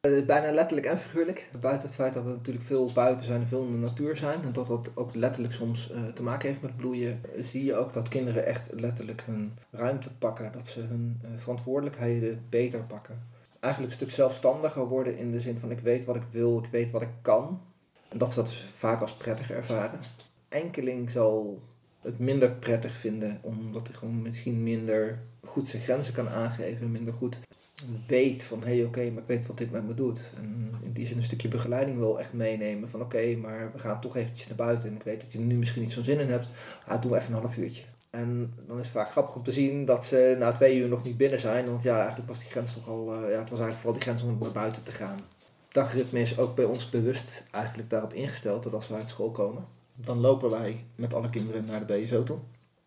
Bijna letterlijk en figuurlijk. Buiten het feit dat we natuurlijk veel buiten zijn en veel in de natuur zijn. En dat dat ook letterlijk soms uh, te maken heeft met bloeien. Zie je ook dat kinderen echt letterlijk hun ruimte pakken. Dat ze hun uh, verantwoordelijkheden beter pakken. Eigenlijk een stuk zelfstandiger worden in de zin van ik weet wat ik wil, ik weet wat ik kan. En dat ze dat dus vaak als prettig ervaren. Enkeling zal het minder prettig vinden, omdat hij gewoon misschien minder goed zijn grenzen kan aangeven, minder goed weet van hé hey, oké, maar ik weet wat dit met me doet. En in die zin een stukje begeleiding wil echt meenemen van oké, maar we gaan toch eventjes naar buiten en ik weet dat je er nu misschien niet zo'n zin in hebt, ah, doe even een half uurtje. En dan is het vaak grappig om te zien dat ze na twee uur nog niet binnen zijn, want ja, eigenlijk was die grens toch al, uh, ja, het was eigenlijk vooral die grens om naar buiten te gaan. Dagritme is ook bij ons bewust eigenlijk daarop ingesteld dat als we uit school komen, dan lopen wij met alle kinderen naar de BSO toe.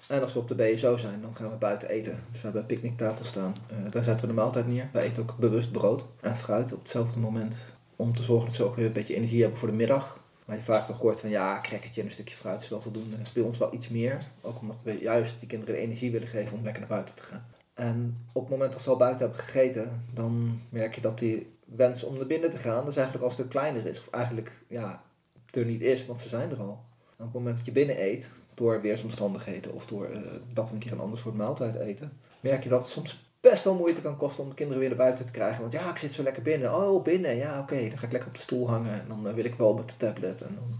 En als we op de BSO zijn, dan gaan we buiten eten. Dus we hebben een picknicktafel staan. Uh, daar zetten we de maaltijd neer. We eten ook bewust brood en fruit op hetzelfde moment. Om te zorgen dat ze ook weer een beetje energie hebben voor de middag. Maar je vaak toch hoort van ja, crackertje en een stukje fruit is wel voldoende. Bij ons wel iets meer. Ook omdat we juist die kinderen de energie willen geven om lekker naar buiten te gaan. En op het moment dat ze al buiten hebben gegeten, dan merk je dat die wens om naar binnen te gaan, dus eigenlijk al een stuk kleiner is. Of eigenlijk ja, er niet is, want ze zijn er al. En op het moment dat je binnen eet, door weersomstandigheden of door uh, dat we een keer een ander soort maaltijd eten, merk je dat het soms best wel moeite kan kosten om de kinderen weer naar buiten te krijgen. Want ja, ik zit zo lekker binnen. Oh, binnen. Ja, oké. Dan ga ik lekker op de stoel hangen en dan uh, wil ik wel met de tablet. En dan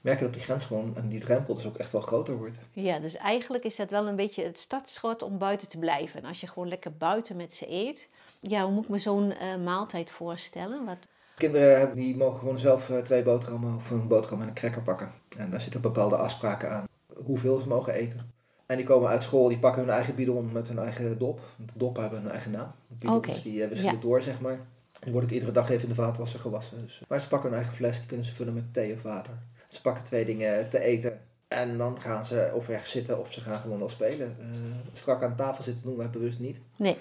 merk je dat die grens gewoon en die drempel dus ook echt wel groter wordt. Ja, dus eigenlijk is dat wel een beetje het startschot om buiten te blijven. En als je gewoon lekker buiten met ze eet. Ja, hoe moet ik me zo'n uh, maaltijd voorstellen? Wat... Kinderen die mogen gewoon zelf twee boterhammen of een boterham en een cracker pakken. En daar zitten bepaalde afspraken aan hoeveel ze mogen eten. En die komen uit school, die pakken hun eigen bidon met hun eigen dop. De dop hebben een eigen naam. Bidons okay. die hebben ze ja. door, zeg maar. Die worden ook iedere dag even in de vaatwasser gewassen. Dus, maar ze pakken hun eigen fles, die kunnen ze vullen met thee of water. Ze pakken twee dingen te eten. En dan gaan ze of ergens zitten of ze gaan gewoon nog spelen. Uh, strak aan tafel zitten doen wij bewust niet. Nee.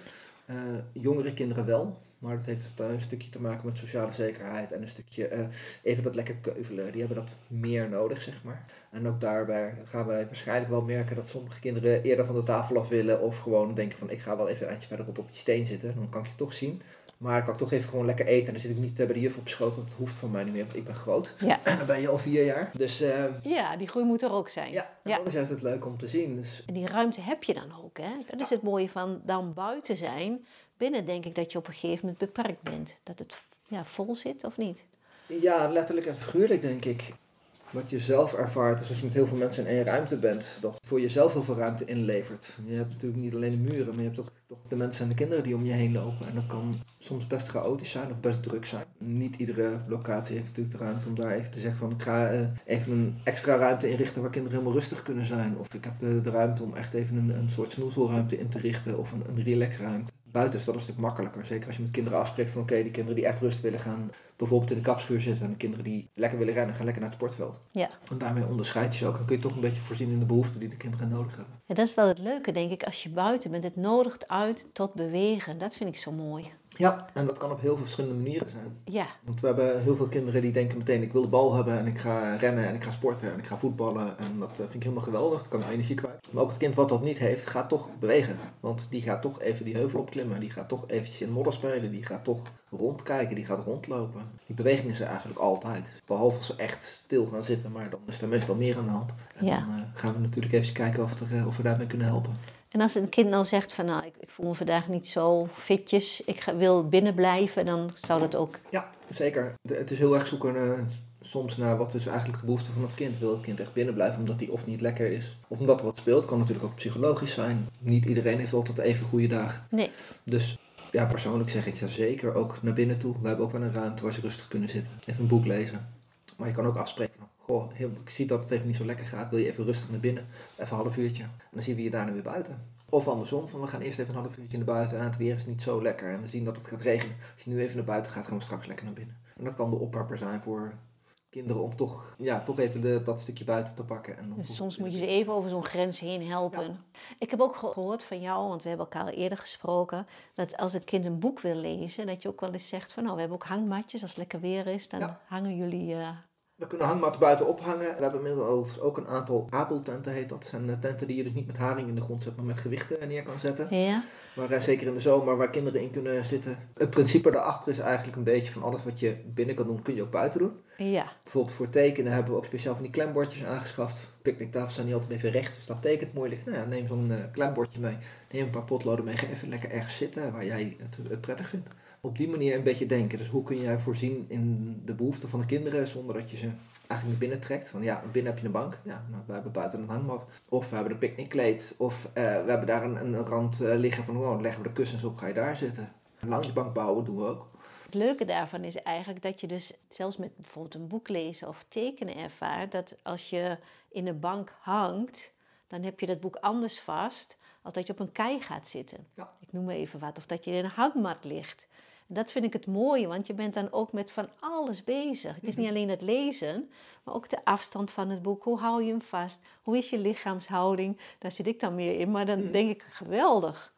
Uh, jongere kinderen wel. Maar dat heeft een stukje te maken met sociale zekerheid en een stukje eh, even dat lekker keuvelen. Die hebben dat meer nodig, zeg maar. En ook daarbij gaan wij waarschijnlijk wel merken dat sommige kinderen eerder van de tafel af willen of gewoon denken van ik ga wel even een eindje verderop op die steen zitten. Dan kan ik je toch zien. Maar ik kan toch even gewoon lekker eten. En dan zit ik niet bij de juf op schoot. Want dat hoeft van mij niet meer. Want ik ben groot. Ja. En dan ben je al vier jaar. Dus uh, ja, die groei moet er ook zijn. Ja, ja. dat is juist het leuk om te zien. Dus... En die ruimte heb je dan ook. Hè? Dat is het mooie van dan buiten zijn. Binnen denk ik dat je op een gegeven moment beperkt bent. Dat het ja, vol zit of niet? Ja, letterlijk en figuurlijk denk ik wat je zelf ervaart, is als je met heel veel mensen in één ruimte bent, dat voor jezelf heel veel ruimte inlevert. Je hebt natuurlijk niet alleen de muren, maar je hebt ook toch de mensen en de kinderen die om je heen lopen. En dat kan soms best chaotisch zijn of best druk zijn. Niet iedere locatie heeft natuurlijk de ruimte om daar even te zeggen van ik ga uh, even een extra ruimte inrichten waar kinderen helemaal rustig kunnen zijn. Of ik heb uh, de ruimte om echt even een, een soort snoezelruimte in te richten of een, een relaxruimte. Buiten is dat een stuk makkelijker. Zeker als je met kinderen afspreekt van oké, die kinderen die echt rust willen gaan bijvoorbeeld in de kapschuur zitten. En de kinderen die lekker willen rennen, gaan lekker naar het sportveld. Ja. En daarmee onderscheid je ze ook. Dan kun je toch een beetje voorzien in de behoeften die de kinderen nodig hebben. Ja, dat is wel het leuke, denk ik. Als je buiten bent, het nodigt uit tot bewegen. Dat vind ik zo mooi. Ja, en dat kan op heel veel verschillende manieren zijn. Ja. Want we hebben heel veel kinderen die denken meteen, ik wil de bal hebben en ik ga rennen en ik ga sporten en ik ga voetballen. En dat eh, vind ik helemaal geweldig, dan kan energie kwijt. Maar ook het kind wat dat niet heeft, gaat toch bewegen. Want die gaat toch even die heuvel opklimmen, die gaat toch eventjes in modder spelen, die gaat toch rondkijken, die gaat rondlopen. Die beweging is er eigenlijk altijd. Behalve als ze echt stil gaan zitten, maar dan is er meestal meer aan de hand. En ja. dan uh, gaan we natuurlijk even kijken of, er, of we daarmee kunnen helpen. En als een kind nou zegt van nou, ik, ik voel me vandaag niet zo fitjes, ik ga, wil binnen blijven, dan zou dat ook... Ja, zeker. De, het is heel erg zoeken uh, soms naar wat is eigenlijk de behoefte van het kind. Wil het kind echt binnen blijven omdat hij of niet lekker is, of omdat er wat speelt. Kan natuurlijk ook psychologisch zijn. Niet iedereen heeft altijd even goede dagen. Nee. Dus ja, persoonlijk zeg ik ja zeker ook naar binnen toe. We hebben ook wel een ruimte waar ze rustig kunnen zitten. Even een boek lezen. Maar je kan ook afspreken van, goh, ik zie dat het even niet zo lekker gaat. Wil je even rustig naar binnen? Even een half uurtje. En dan zien we je daarna weer buiten. Of andersom, van we gaan eerst even een half uurtje naar buiten en het weer is niet zo lekker. En we zien dat het gaat regenen. Als je nu even naar buiten gaat, gaan we straks lekker naar binnen. En dat kan de oppapper zijn voor kinderen om toch, ja, toch even de, dat stukje buiten te pakken. En dus soms moet je ze even over zo'n grens heen helpen. Ja. Ik heb ook gehoord van jou, want we hebben elkaar eerder gesproken, dat als een kind een boek wil lezen, dat je ook wel eens zegt van nou, we hebben ook hangmatjes. Als het lekker weer is, dan ja. hangen jullie... Uh, we kunnen hangmatten buiten ophangen. We hebben inmiddels ook een aantal abeltenten, heet dat. Dat zijn tenten die je dus niet met haring in de grond zet, maar met gewichten neer kan zetten. Ja. Maar uh, zeker in de zomer, waar kinderen in kunnen zitten. Het principe daarachter is eigenlijk een beetje van alles wat je binnen kan doen, kun je ook buiten doen. Ja. Bijvoorbeeld voor tekenen hebben we ook speciaal van die klembordjes aangeschaft. Picknicktafels zijn niet altijd even recht, dus dat tekent mooi ligt. Nou ja, neem zo'n uh, klembordje mee. Neem een paar potloden mee. Ga even lekker ergens zitten waar jij het, het prettig vindt. Op die manier een beetje denken. Dus hoe kun jij voorzien in de behoeften van de kinderen zonder dat je ze eigenlijk naar binnen trekt. Van ja, binnen heb je een bank. Ja, nou, we hebben buiten een hangmat. Of we hebben een picknickkleed. Of uh, we hebben daar een, een rand uh, liggen van, oh, leggen we de kussens op, ga je daar zitten. Een loungebank bouwen doen we ook. Het leuke daarvan is eigenlijk dat je dus zelfs met bijvoorbeeld een boek lezen of tekenen ervaart, dat als je in een bank hangt, dan heb je dat boek anders vast als dat je op een kei gaat zitten. Ja. Ik noem maar even wat. Of dat je in een hangmat ligt. Dat vind ik het mooie, want je bent dan ook met van alles bezig. Het is niet alleen het lezen, maar ook de afstand van het boek. Hoe hou je hem vast? Hoe is je lichaamshouding? Daar zit ik dan meer in, maar dan denk ik geweldig.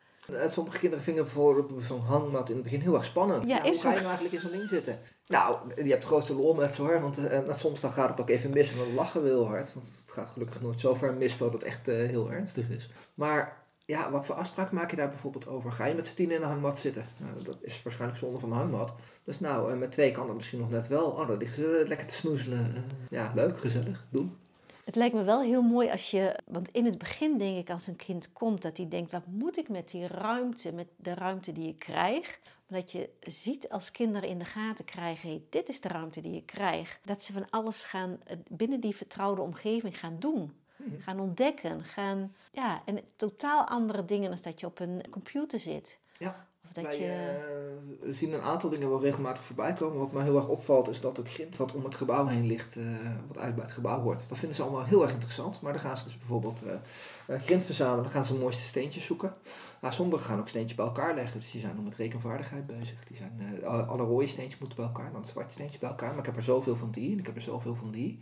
Sommige kinderen vinden bijvoorbeeld zo'n hangmat in het begin heel erg spannend. Ja, hoe is ga je nou eigenlijk in zo'n ding zitten? Nou, je hebt grootste lol met zo hoor, want uh, soms dan gaat het ook even mis en dan lachen we heel hard. Want het gaat gelukkig nooit zo ver mis dat het echt uh, heel ernstig is. Maar ja, wat voor afspraak maak je daar bijvoorbeeld over? Ga je met z'n tien in de hangmat zitten? Nou, dat is waarschijnlijk zonde van de hangmat. Dus nou, uh, met twee kan dat misschien nog net wel. Oh, dan liggen ze lekker te snoezelen. ja, leuk, gezellig, doen. Het lijkt me wel heel mooi als je, want in het begin denk ik als een kind komt, dat hij denkt, wat moet ik met die ruimte, met de ruimte die ik krijg? Maar dat je ziet als kinderen in de gaten krijgen, dit is de ruimte die je krijgt. Dat ze van alles gaan, binnen die vertrouwde omgeving gaan doen. Gaan ontdekken, gaan, ja, en totaal andere dingen dan dat je op een computer zit. Ja. Of dat Wij je... uh, zien een aantal dingen wel regelmatig voorbij komen. Wat mij heel erg opvalt is dat het grind wat om het gebouw heen ligt, uh, wat uit bij het gebouw hoort, dat vinden ze allemaal heel erg interessant. Maar dan gaan ze dus bijvoorbeeld uh, grind verzamelen, dan gaan ze de mooiste steentjes zoeken. Maar sommigen gaan ook steentjes bij elkaar leggen. Dus die zijn nog met rekenvaardigheid bezig. Die zijn, alle, alle rode steentjes moeten bij elkaar, dan zwarte steentjes bij elkaar. Maar ik heb er zoveel van die en ik heb er zoveel van die.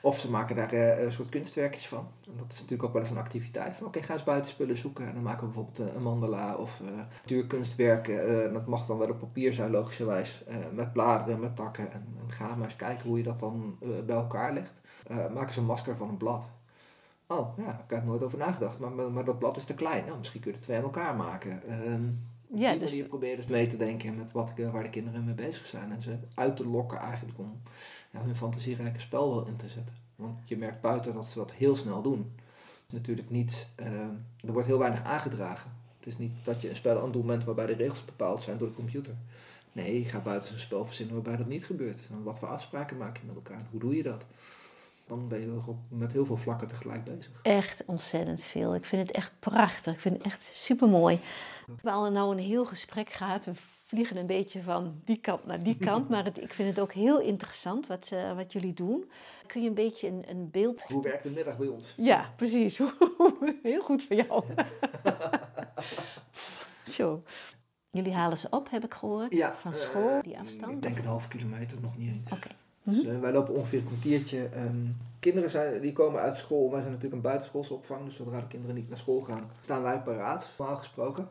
Of ze maken daar uh, een soort kunstwerkjes van. En dat is natuurlijk ook wel eens een activiteit. Oké, ga eens buiten spullen zoeken. En dan maken we bijvoorbeeld een mandala of uh, natuurkunstwerken. dat mag dan wel op papier zijn, logischerwijs. met bladeren, met takken. En, en ga maar eens kijken hoe je dat dan bij elkaar legt. maken ze een masker van een blad. Oh, ja, ik heb nooit over nagedacht. Maar, maar, dat blad is te klein. Nou, misschien kun je er twee aan elkaar maken. Um, ja, die dus... manier probeer dus mee te denken met wat, waar de kinderen mee bezig zijn. En ze uit te lokken eigenlijk om ja, hun fantasierijke spel wel in te zetten. Want je merkt buiten dat ze dat heel snel doen. Natuurlijk niet, uh, er wordt heel weinig aangedragen. Het is niet dat je een spel aan het doen bent waarbij de regels bepaald zijn door de computer. Nee, je gaat buiten een spel verzinnen waarbij dat niet gebeurt. En wat voor afspraken maak je met elkaar? Hoe doe je dat? Dan ben je met heel veel vlakken tegelijk bezig. Echt ontzettend veel. Ik vind het echt prachtig. Ik vind het echt super mooi. We al nou een heel gesprek gehad. We vliegen een beetje van die kant naar die kant. (laughs) maar het, ik vind het ook heel interessant wat, uh, wat jullie doen. Kun je een beetje een, een beeld... Hoe werkt de middag bij ons? Ja, precies. (laughs) heel goed voor jou. (laughs) Zo. Jullie halen ze op, heb ik gehoord, ja, van eh, school, die afstand? Ik denk een half kilometer, nog niet eens. Oké. Dus mhm. eh, wij lopen ongeveer een kwartiertje. Um, kinderen zijn, die komen uit school. Wij zijn natuurlijk een buitenschoolse opvang. Dus zodra de kinderen niet naar school gaan, staan wij paraat, normaal gesproken.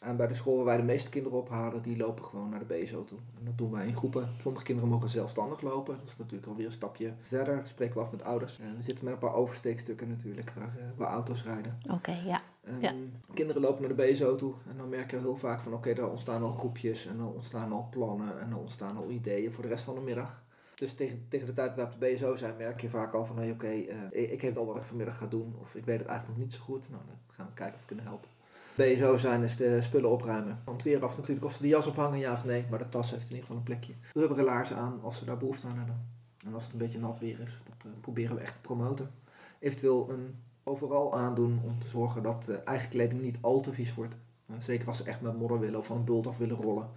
En bij de school waar wij de meeste kinderen ophalen, die lopen gewoon naar de BSO toe. En dat doen wij in groepen. Sommige kinderen mogen zelfstandig lopen. Dat is natuurlijk alweer een stapje verder. Dat spreken we af met ouders. En we zitten met een paar oversteekstukken natuurlijk, waar, uh, waar auto's rijden. Oké, ja. Ja. Kinderen lopen naar de BSO toe. En dan merken we heel vaak van, oké, okay, daar ontstaan al groepjes. En dan ontstaan al plannen. En dan ontstaan al ideeën voor de rest van de middag. Dus tegen, tegen de tijd dat we op de BSO zijn, merk je vaak al van, hey, oké, okay, uh, ik weet al wat ik vanmiddag ga doen. Of ik weet het eigenlijk nog niet zo goed. Nou, dan gaan we kijken of we kunnen helpen. BSO zijn is de spullen opruimen. Want weer af natuurlijk of ze de jas ophangen, ja of nee. Maar de tas heeft in ieder geval een plekje. Rubberen laarzen aan als ze daar behoefte aan hebben. En als het een beetje nat weer is, dat uh, proberen we echt te promoten. Eventueel een overal aandoen om te zorgen dat uh, eigen kleding niet al te vies wordt. zeker als ze echt met modder willen of van een bult af willen rollen,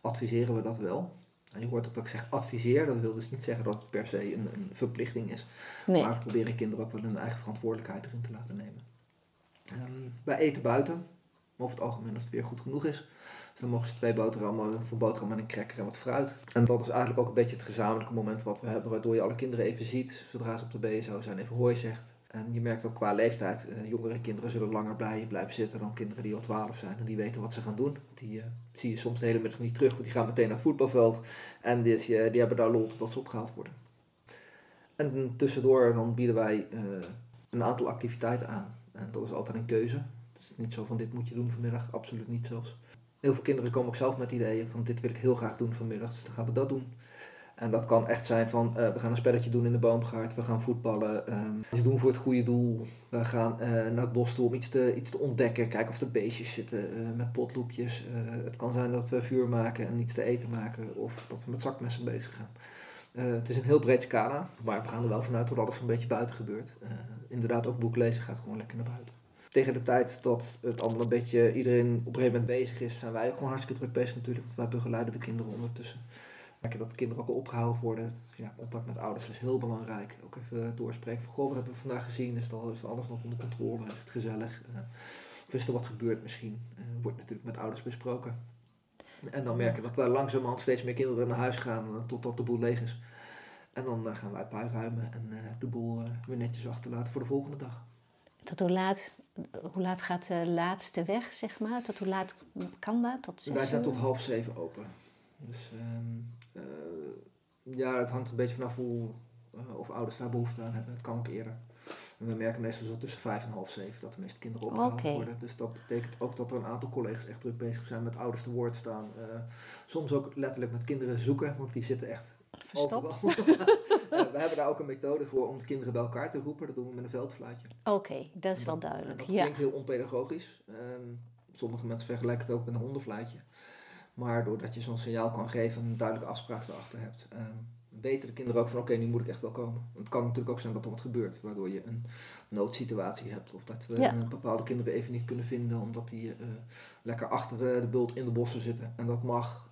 adviseren we dat wel. En je hoort dat ik zeg adviseer, dat wil dus niet zeggen dat het per se een, een verplichting is. Nee. Maar we proberen kinderen ook wel hun eigen verantwoordelijkheid erin te laten nemen. Um, wij eten buiten, over het algemeen als het weer goed genoeg is. Dus dan mogen ze twee boterhammen, voor boterham en een cracker en wat fruit. En dat is eigenlijk ook een beetje het gezamenlijke moment wat we hebben, waardoor je alle kinderen even ziet, zodra ze op de BSO zijn, even hooi zegt. En je merkt ook qua leeftijd, uh, jongere kinderen zullen langer blij blijven zitten dan kinderen die al 12 zijn en die weten wat ze gaan doen. Die uh, zie je soms de hele middag niet terug, want die gaan meteen naar het voetbalveld en die, die hebben daar lol totdat ze opgehaald worden. En tussendoor dan bieden wij een aantal activiteiten aan. En dat is altijd een keuze. Het is niet zo van dit moet je doen vanmiddag, absoluut niet zelfs. Heel veel kinderen komen ook zelf met ideeën van dit wil ik heel graag doen vanmiddag, dus dan gaan we dat doen. En dat kan echt zijn van, uh, we gaan een spelletje doen in de boomgaard, we gaan voetballen, um, iets doen voor het goede doel. We gaan uh, naar het bos toe om iets te, iets te ontdekken, kijken of er beestjes zitten uh, met potloepjes. het kan zijn dat we vuur maken en iets te eten maken of dat we met zakmessen bezig gaan. het is een heel breed scala, maar we gaan er wel vanuit dat alles een beetje buiten gebeurt. inderdaad, ook boek lezen gaat gewoon lekker naar buiten. Tegen de tijd dat het allemaal een beetje iedereen op een gegeven moment bezig is, zijn wij gewoon hartstikke druk bezig natuurlijk, want wij begeleiden de kinderen ondertussen dat kinderen ook al opgehaald worden. Ja, contact met ouders is heel belangrijk. Ook even doorspreken van, goh, wat hebben we vandaag gezien? Is, al, is alles nog onder controle? Is het gezellig? Uh, of is er wat gebeurd misschien? Uh, wordt natuurlijk met ouders besproken. En dan merken dat er langzamerhand steeds meer kinderen naar huis gaan totdat de boel leeg is. En dan gaan wij puinruimen en de boel weer netjes achterlaten voor de volgende dag. Tot hoe laat, hoe laat gaat de laatste weg, zeg maar? Tot hoe laat kan dat? Tot zes Wij zijn tot half zeven open. Dus um, uh, ja, het hangt een beetje vanaf hoe, uh, of ouders daar behoefte aan hebben. Het kan ook eerder. En we merken meestal zo tussen vijf en half zeven dat de meeste kinderen opgehaald okay. worden. Dus dat betekent ook dat er een aantal collega's echt druk bezig zijn met ouders te woord staan. Uh, soms ook letterlijk met kinderen zoeken, want die zitten echt Verstopt. (laughs) we hebben daar ook een methode voor om de kinderen bij elkaar te roepen. Dat doen we met een veldfluitje. Oké, okay, dat is wel duidelijk. dat klinkt heel onpedagogisch. Um, sommige mensen vergelijken het ook met een hondenfluitje. Maar doordat je zo'n signaal kan geven en een duidelijke afspraak erachter hebt, um, weten de kinderen ook van oké, nu moet ik echt wel komen. het kan natuurlijk ook zijn dat er wat gebeurt, waardoor je een noodsituatie hebt. Of dat we ja. bepaalde kinderen even niet kunnen vinden omdat die uh, lekker achter de bult in de bossen zitten. En dat mag.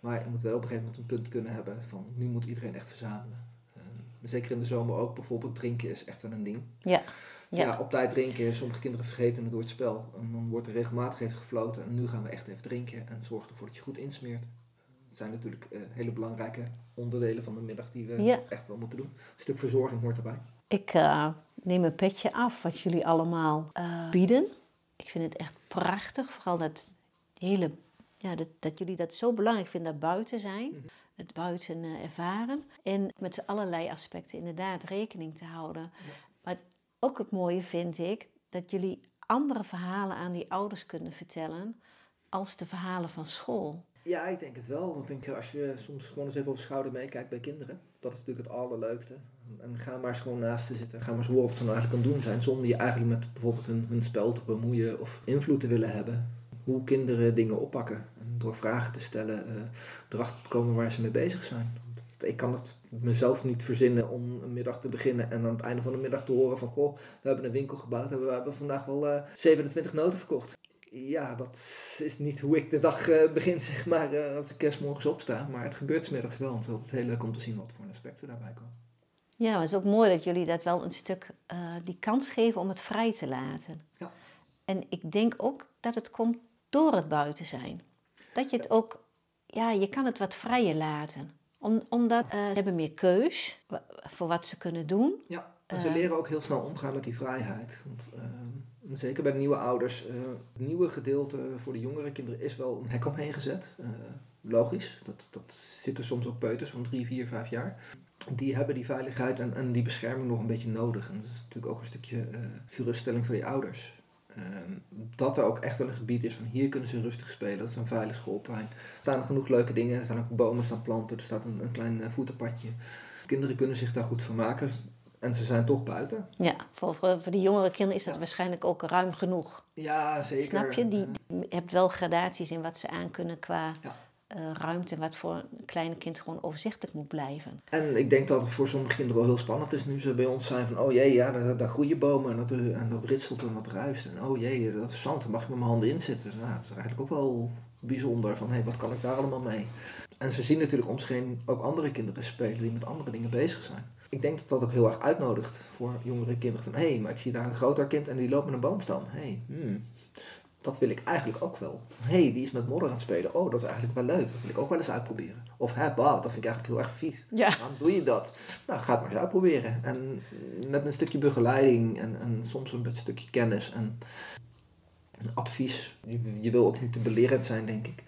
Maar je moet wel op een gegeven moment een punt kunnen hebben van nu moet iedereen echt verzamelen. Um, Zeker in de zomer ook. Bijvoorbeeld drinken is echt wel een ding. Ja. Ja. Ja. op tijd drinken. Sommige kinderen vergeten het door het spel. En dan wordt er regelmatig even gefloten. En nu gaan we echt even drinken. En zorg ervoor dat je goed insmeert. Dat zijn natuurlijk eh, hele belangrijke onderdelen van de middag die we Ja. echt wel moeten doen. Een stuk verzorging hoort erbij. Ik eh, neem een petje af wat jullie allemaal eh, bieden. Ik vind het echt prachtig. Vooral dat hele, ja, dat, dat jullie dat zo belangrijk vinden, dat buiten zijn. Mhm. Het buiten eh, ervaren. En met allerlei aspecten inderdaad rekening te houden. Maar ook het mooie vind ik dat jullie andere verhalen aan die ouders kunnen vertellen als de verhalen van school. Ja, ik denk het wel. Want denk, als je soms gewoon eens even op de schouder meekijkt bij kinderen, dat is natuurlijk het allerleukste. En ga maar gewoon naast ze zitten. Ga maar eens horen wat ze nou eigenlijk aan het doen zijn. Zonder je eigenlijk met bijvoorbeeld hun, hun spel te bemoeien of invloed te willen hebben. Hoe kinderen dingen oppakken. En door vragen te stellen, eh, erachter te komen waar ze mee bezig zijn. Ik kan het mezelf niet verzinnen om een middag te beginnen en aan het einde van de middag te horen van goh, we hebben een winkel gebouwd en we hebben vandaag wel eh, 27 noten verkocht. Ja, dat is niet hoe ik de dag eh, begin, (laughs) zeg maar, eh, als ik kerstmorgens opsta. Maar het gebeurt 's middags wel. En het is altijd heel leuk om te zien wat voor aspecten daarbij komen. Ja, maar het is ook mooi dat jullie dat wel een stuk eh, die kans geven om het vrij te laten. Ja. En ik denk ook dat het komt door het buiten zijn. Dat je het ook, ja, je kan het wat vrijer laten. Om, omdat eh, ze hebben meer keus voor wat ze kunnen doen. Ja, en ze Eh. leren ook heel snel omgaan met die vrijheid. Want ehm, zeker bij de nieuwe ouders, eh, het nieuwe gedeelte voor de jongere kinderen is wel een hek omheen gezet. Logisch, dat, dat zitten soms ook peuters van drie, vier, vijf jaar. Die hebben die veiligheid en, en die bescherming nog een beetje nodig. En dat is natuurlijk ook een stukje eh, geruststelling voor die ouders. Ehm, dat er ook echt wel een gebied is van hier kunnen ze rustig spelen. Dat is een veilig schoolplein. Er staan genoeg leuke dingen. Er staan ook bomen, er staan planten. Er staat een, een klein eh, voetenpadje. Kinderen kunnen zich daar goed van maken. En ze zijn toch buiten. Ja, voor, voor, die jongere kinderen is dat Ja. waarschijnlijk ook ruim genoeg. Ja, zeker. Snap je? Die, Eh, je hebt wel gradaties in wat ze aan kunnen qua Ja. Eh, ruimte. Wat voor een kleine kind gewoon overzichtelijk moet blijven. En ik denk dat het voor sommige kinderen wel heel spannend is nu ze bij ons zijn van oh jee, ja, daar, groeien bomen en dat, en dat ritselt en dat ruist. En oh jee, dat is zand, daar mag ik met mijn handen in zitten. Nou, dat is eigenlijk ook wel bijzonder van hé, hey, wat kan ik daar allemaal mee? En ze zien natuurlijk om zich ook andere kinderen spelen die met andere dingen bezig zijn. Ik denk dat dat ook heel erg uitnodigt voor jongere kinderen van hé, hey, maar ik zie daar een groter kind en die loopt met een boomstam. Hé, hey, hmm, dat wil ik eigenlijk ook wel. Hé, hey, die is met modder aan het spelen. Oh, dat is eigenlijk wel leuk. Dat wil ik ook wel eens uitproberen. Of hè, bah, dat vind ik eigenlijk heel erg vies. Ja. Waarom doe je dat? Nou, ga het maar eens uitproberen. En met een stukje begeleiding en, en soms een stukje kennis en advies. Je, je wil ook niet te belerend zijn, denk ik.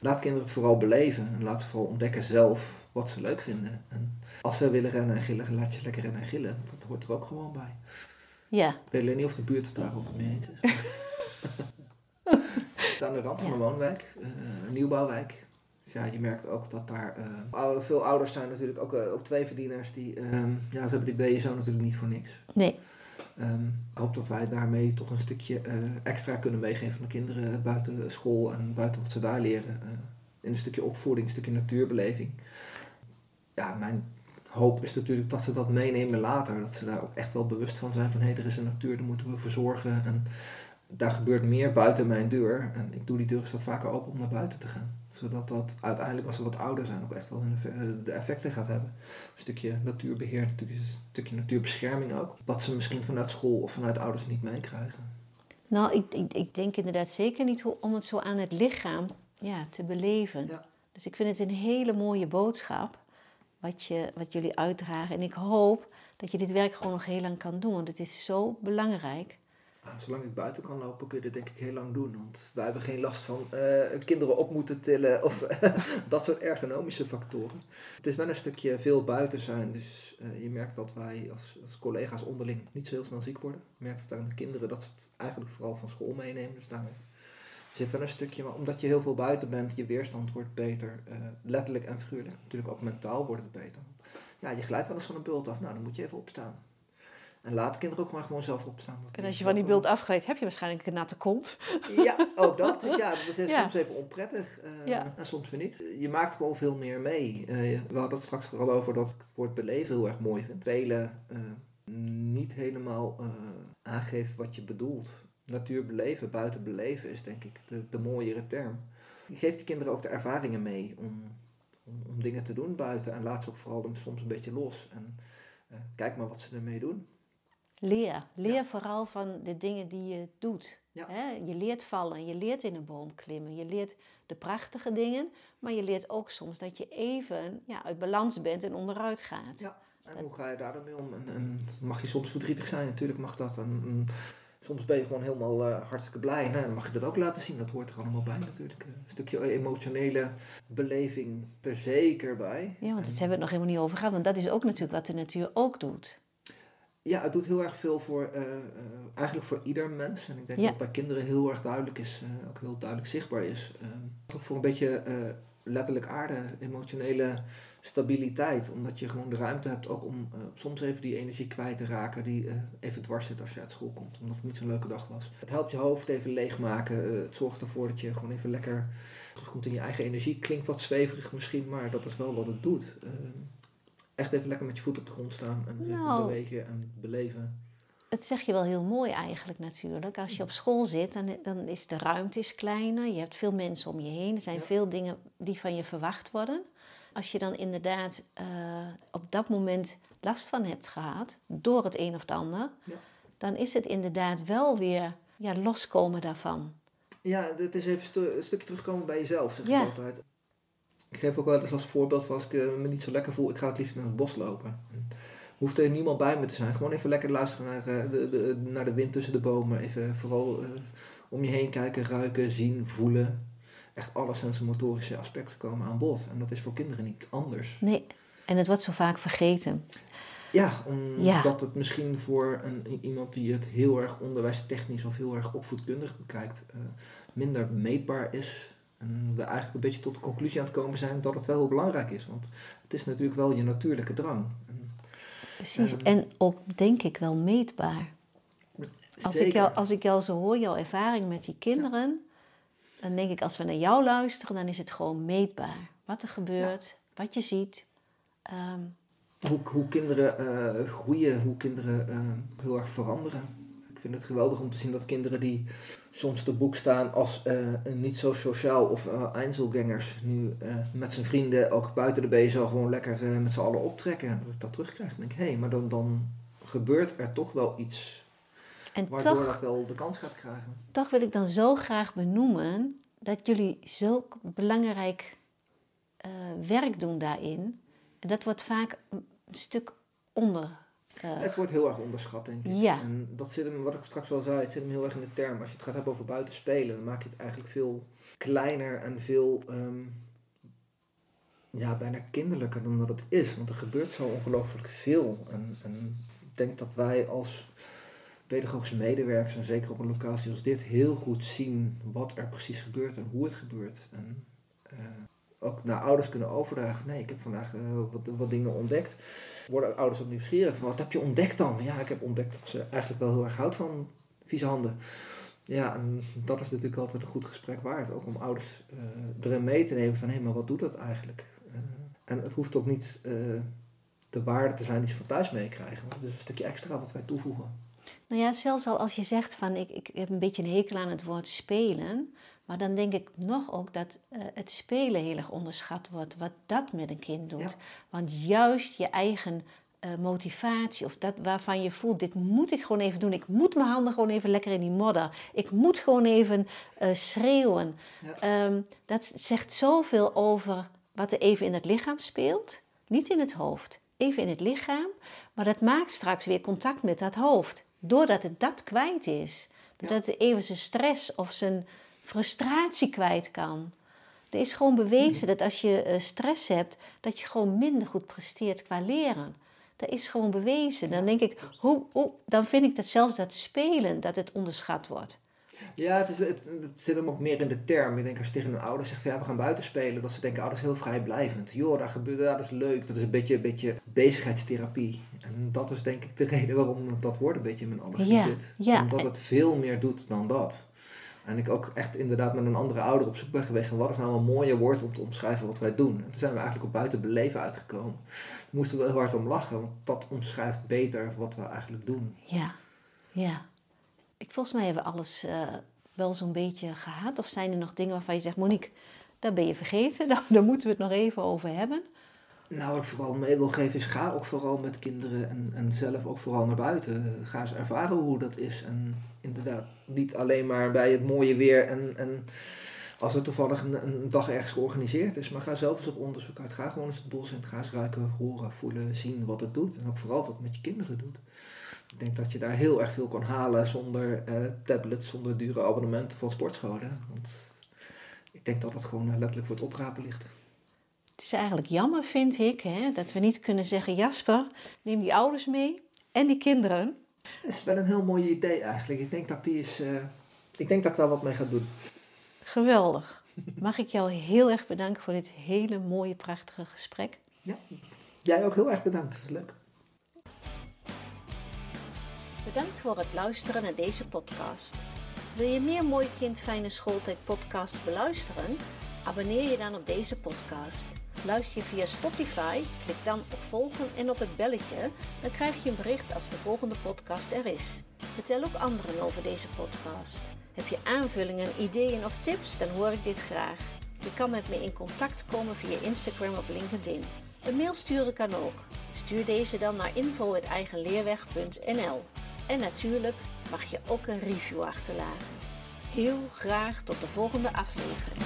Laat kinderen het vooral beleven en laat ze vooral ontdekken zelf wat ze leuk vinden. En als ze willen rennen en gillen, laat je lekker rennen en gillen. Dat hoort er ook gewoon bij. Ja, Ik weet alleen niet of de buurt het daar altijd mee eens is. (laughs) Aan de rand van een woonwijk, eh, een nieuwbouwwijk. Dus ja, je merkt ook dat daar eh, veel ouders zijn natuurlijk ook, eh, ook twee verdieners die, ehm, ja, ze hebben die BSO natuurlijk niet voor niks. nee. Ehm, ik hoop dat wij daarmee toch een stukje extra kunnen meegeven aan de kinderen buiten school en buiten wat ze daar leren. in een stukje opvoeding, een stukje natuurbeleving. Ja, mijn hoop is natuurlijk dat ze dat meenemen later. Dat ze daar ook echt wel bewust van zijn van hé, er is een natuur, daar moeten we voor zorgen. En daar gebeurt meer buiten mijn deur. En ik doe die deur eens wat vaker open om naar buiten te gaan. Zodat dat uiteindelijk, als ze wat ouder zijn, ook echt wel de effecten gaat hebben. Een stukje natuurbeheer, natuurlijk een stukje natuurbescherming ook. Wat ze misschien vanuit school of vanuit ouders niet meekrijgen. Nou, ik, ik, ik denk inderdaad zeker niet om het zo aan het lichaam ja, te beleven. Ja. Dus ik vind het een hele mooie boodschap wat, je, wat jullie uitdragen. En ik hoop dat je dit werk gewoon nog heel lang kan doen, want het is zo belangrijk. Ah, zolang ik buiten kan lopen, kun je dit denk ik heel lang doen. Want wij hebben geen last van eh, kinderen op moeten tillen of (laughs) dat soort ergonomische factoren. Het is wel een stukje veel buiten zijn. Dus eh, je merkt dat wij als, als collega's onderling niet zo heel snel ziek worden. Je merkt het aan de kinderen dat ze het eigenlijk vooral van school meenemen. Dus daar zit wel een stukje. Maar omdat je heel veel buiten bent, je weerstand wordt beter. eh, letterlijk en figuurlijk. Natuurlijk ook mentaal wordt het beter. Ja, je glijdt wel eens van een bult af. Nou, dan moet je even opstaan. En laat de kinderen ook maar gewoon zelf opstaan. En als je van die beeld afgeleid heb je waarschijnlijk een natte kont. ja, ook dat. Dus ja, dat is (laughs) Ja. soms even onprettig eh, Ja. en soms weer niet. Je maakt gewoon veel meer mee. Eh, we hadden het straks er al over dat ik het woord beleven heel erg mooi vind. Spelen eh, niet helemaal aangeeft wat je bedoelt. Natuur beleven, buiten beleven is denk ik de, de mooiere term. Je geeft die kinderen ook de ervaringen mee om, om, om dingen te doen buiten. En laat ze ook vooral soms een beetje los. En kijk maar wat ze ermee doen. Leer. Leer Ja. vooral van de dingen die je doet. Ja. Hè? Je leert vallen, je leert in een boom klimmen, je leert de prachtige dingen, maar je leert ook soms dat je even ja, uit balans bent en onderuit gaat. Ja. En hoe ga je daar dan mee om? En, en mag je soms verdrietig zijn? Natuurlijk mag dat. En, soms ben je gewoon helemaal eh, hartstikke blij. Nou, dan mag je dat ook laten zien. Dat hoort er allemaal bij natuurlijk. Een stukje emotionele beleving er zeker bij. Ja, want het hebben we het nog helemaal niet over gehad, want dat is ook natuurlijk wat de natuur ook doet. Ja, het doet heel erg veel voor, eh, eh, eigenlijk voor ieder mens. En ik denk Ja. dat bij kinderen heel erg duidelijk is, eh, ook heel duidelijk zichtbaar is. Ehm, voor een beetje letterlijk aarde, emotionele stabiliteit. Omdat je gewoon de ruimte hebt ook om soms even die energie kwijt te raken die even dwars zit als je uit school komt. Omdat het niet zo'n leuke dag was. Het helpt je hoofd even leegmaken. het zorgt ervoor dat je gewoon even lekker terugkomt in je eigen energie. Klinkt wat zweverig misschien, maar dat is wel wat het doet. Echt even lekker met je voet op de grond staan en Nou. bewegen en beleven. Het zeg je wel heel mooi eigenlijk natuurlijk. Als je op school zit, dan, dan is de ruimte is kleiner. Je hebt veel mensen om je heen. Er zijn Ja. veel dingen die van je verwacht worden. Als je dan inderdaad eh, op dat moment last van hebt gehad, door het een of het ander, Ja. dan is het inderdaad wel weer ja, loskomen daarvan. Ja, het is even stu- een stukje terugkomen bij jezelf, zeg Ja. ik altijd. Ik geef ook wel eens als voorbeeld, van als ik eh, me niet zo lekker voel, ik ga het liefst naar het bos lopen. En hoeft er niemand bij me te zijn. Gewoon even lekker luisteren naar, eh, de, de, naar de wind tussen de bomen. Even vooral eh, om je heen kijken, ruiken, zien, voelen. Echt alle sensomotorische aspecten komen aan bod. En dat is voor kinderen niet anders. Nee, en het wordt zo vaak vergeten. Ja, Ja. omdat het misschien voor een, iemand die het heel erg onderwijstechnisch of heel erg opvoedkundig bekijkt, minder meetbaar is. En we eigenlijk een beetje tot de conclusie aan het komen zijn dat het wel heel belangrijk is. Want het is natuurlijk wel je natuurlijke drang. En Precies. Ehm. en ook denk ik wel meetbaar. Als ik, jou, als ik jou zo hoor, jouw ervaring met die kinderen, dan denk ik als we naar jou luisteren, dan is het gewoon meetbaar. Wat er gebeurt, wat je ziet. Ehm, Hoe, hoe kinderen eh, groeien, hoe kinderen eh, heel erg veranderen. Ik vind het geweldig om te zien dat kinderen die soms te boek staan als eh, niet zo sociaal of uh, Einzelgangers, nu eh, met zijn vrienden ook buiten de bezo gewoon lekker met z'n allen optrekken. En dat ik dat terugkrijg. Dan denk ik, hé, hey, maar dan, dan gebeurt er toch wel iets en waardoor toch, dat wel de kans gaat krijgen. toch wil ik dan zo graag benoemen dat jullie zulk belangrijk werk doen daarin. En dat wordt vaak een stuk onder. Eh, Het wordt heel erg onderschat, denk ik. Ja. En dat zit hem, wat ik straks al zei, het zit hem heel erg in de term. Als je het gaat hebben over buiten spelen, dan maak je het eigenlijk veel kleiner en veel, ehm, ja, bijna kinderlijker dan dat het is. Want er gebeurt zo ongelooflijk veel. En, en ik denk dat wij als pedagogische medewerkers, en zeker op een locatie als dit, heel goed zien wat er precies gebeurt en hoe het gebeurt. En eh, ook naar ouders kunnen overdragen. Nee, ik heb vandaag eh, wat, wat dingen ontdekt. Worden ouders ook nieuwsgierig van wat heb je ontdekt dan? Ja, ik heb ontdekt dat ze eigenlijk wel heel erg houdt van vieze handen. Ja, en dat is natuurlijk altijd een goed gesprek waard. Ook om ouders eh, erin mee te nemen van hé, maar wat doet dat eigenlijk? Eh, en het hoeft ook niet de waarde te zijn die ze van thuis meekrijgen. Want het is een stukje extra wat wij toevoegen. Nou ja, zelfs al als je zegt van ik, ik heb een beetje een hekel aan het woord spelen. Maar dan denk ik nog ook dat eh, het spelen heel erg onderschat wordt. Wat dat met een kind doet. Ja. Want juist je eigen eh, motivatie of dat waarvan je voelt, dit moet ik gewoon even doen. Ik moet mijn handen gewoon even lekker in die modder. Ik moet gewoon even eh, schreeuwen. Ja. Ehm, dat zegt zoveel over wat er even in het lichaam speelt. Niet in het hoofd, even in het lichaam. Maar dat maakt straks weer contact met dat hoofd. Doordat het dat kwijt is. Doordat het even zijn stress of zijn frustratie kwijt kan. Er is gewoon bewezen dat als je eh, stress hebt, dat je gewoon minder goed presteert qua leren. Dat is gewoon bewezen. Dan denk ik, hoe, hoe, dan vind ik dat zelfs dat spelen, dat het onderschat wordt. Ja, het, is, het, het zit hem ook meer in de term. Ik denk als je tegen een ouder zegt ja, we gaan buiten spelen, dat ze denken, dat is heel vrijblijvend. Joh, daar gebeurt, dat is leuk. Dat is een beetje, een beetje bezigheidstherapie. En dat is denk ik de (laughs) reden waarom dat woord een beetje in mijn Ja, zit. ja. Omdat het veel meer doet dan dat. En ik ook echt inderdaad met een andere ouder op zoek ben geweest van wat is nou een mooie woord om te omschrijven wat wij doen. En toen zijn we eigenlijk op buiten beleven uitgekomen. Daar moesten we heel hard om lachen, want dat omschrijft beter wat we eigenlijk doen. Ja, ja. Ik, volgens mij hebben we alles eh, wel zo'n beetje gehad. Of zijn er nog dingen waarvan je zegt, Monique, dat ben je vergeten. (laughs) Daar moeten we het nog even over hebben. Nou, wat ik vooral mee wil geven is ga ook vooral met kinderen en, en zelf ook vooral naar buiten. Ga eens ervaren hoe dat is. En inderdaad, niet alleen maar bij het mooie weer en, als er toevallig een, dag ergens georganiseerd is. Maar ga zelf eens op onderzoek uit. Ga gewoon eens het bos in. Ga eens ruiken, horen, voelen, zien wat het doet. En ook vooral wat het met je kinderen doet. Ik denk dat je daar heel erg veel kan halen zonder uh, tablets, zonder dure abonnementen van sportscholen. Want ik denk dat het gewoon eh, letterlijk voor het oprapen ligt. Het is eigenlijk jammer, vind ik, hè, dat we niet kunnen zeggen: Jasper, neem die ouders mee en die kinderen. Dat is wel een heel mooi idee eigenlijk. Ik denk dat, die is, uh, ik denk dat ik daar wat mee ga doen. Geweldig. (laughs) Mag ik jou heel erg bedanken voor dit hele mooie, prachtige gesprek. Ja, jij ook heel erg bedankt. Dat is leuk. Bedankt voor het luisteren naar deze podcast. Wil je meer Mooi Kind Fijne Schooltijd podcasts beluisteren? Abonneer je dan op deze podcast. Luister je via Spotify, klik dan op volgen en op het belletje, dan krijg je een bericht als de volgende podcast er is. Vertel ook anderen over deze podcast. Heb je aanvullingen, ideeën of tips, dan hoor ik dit graag. Je kan met me in contact komen via Instagram of LinkedIn. Een mail sturen kan ook. Stuur deze dan naar info.eigenleerweg.nl En natuurlijk mag je ook een review achterlaten. Heel graag tot de volgende aflevering.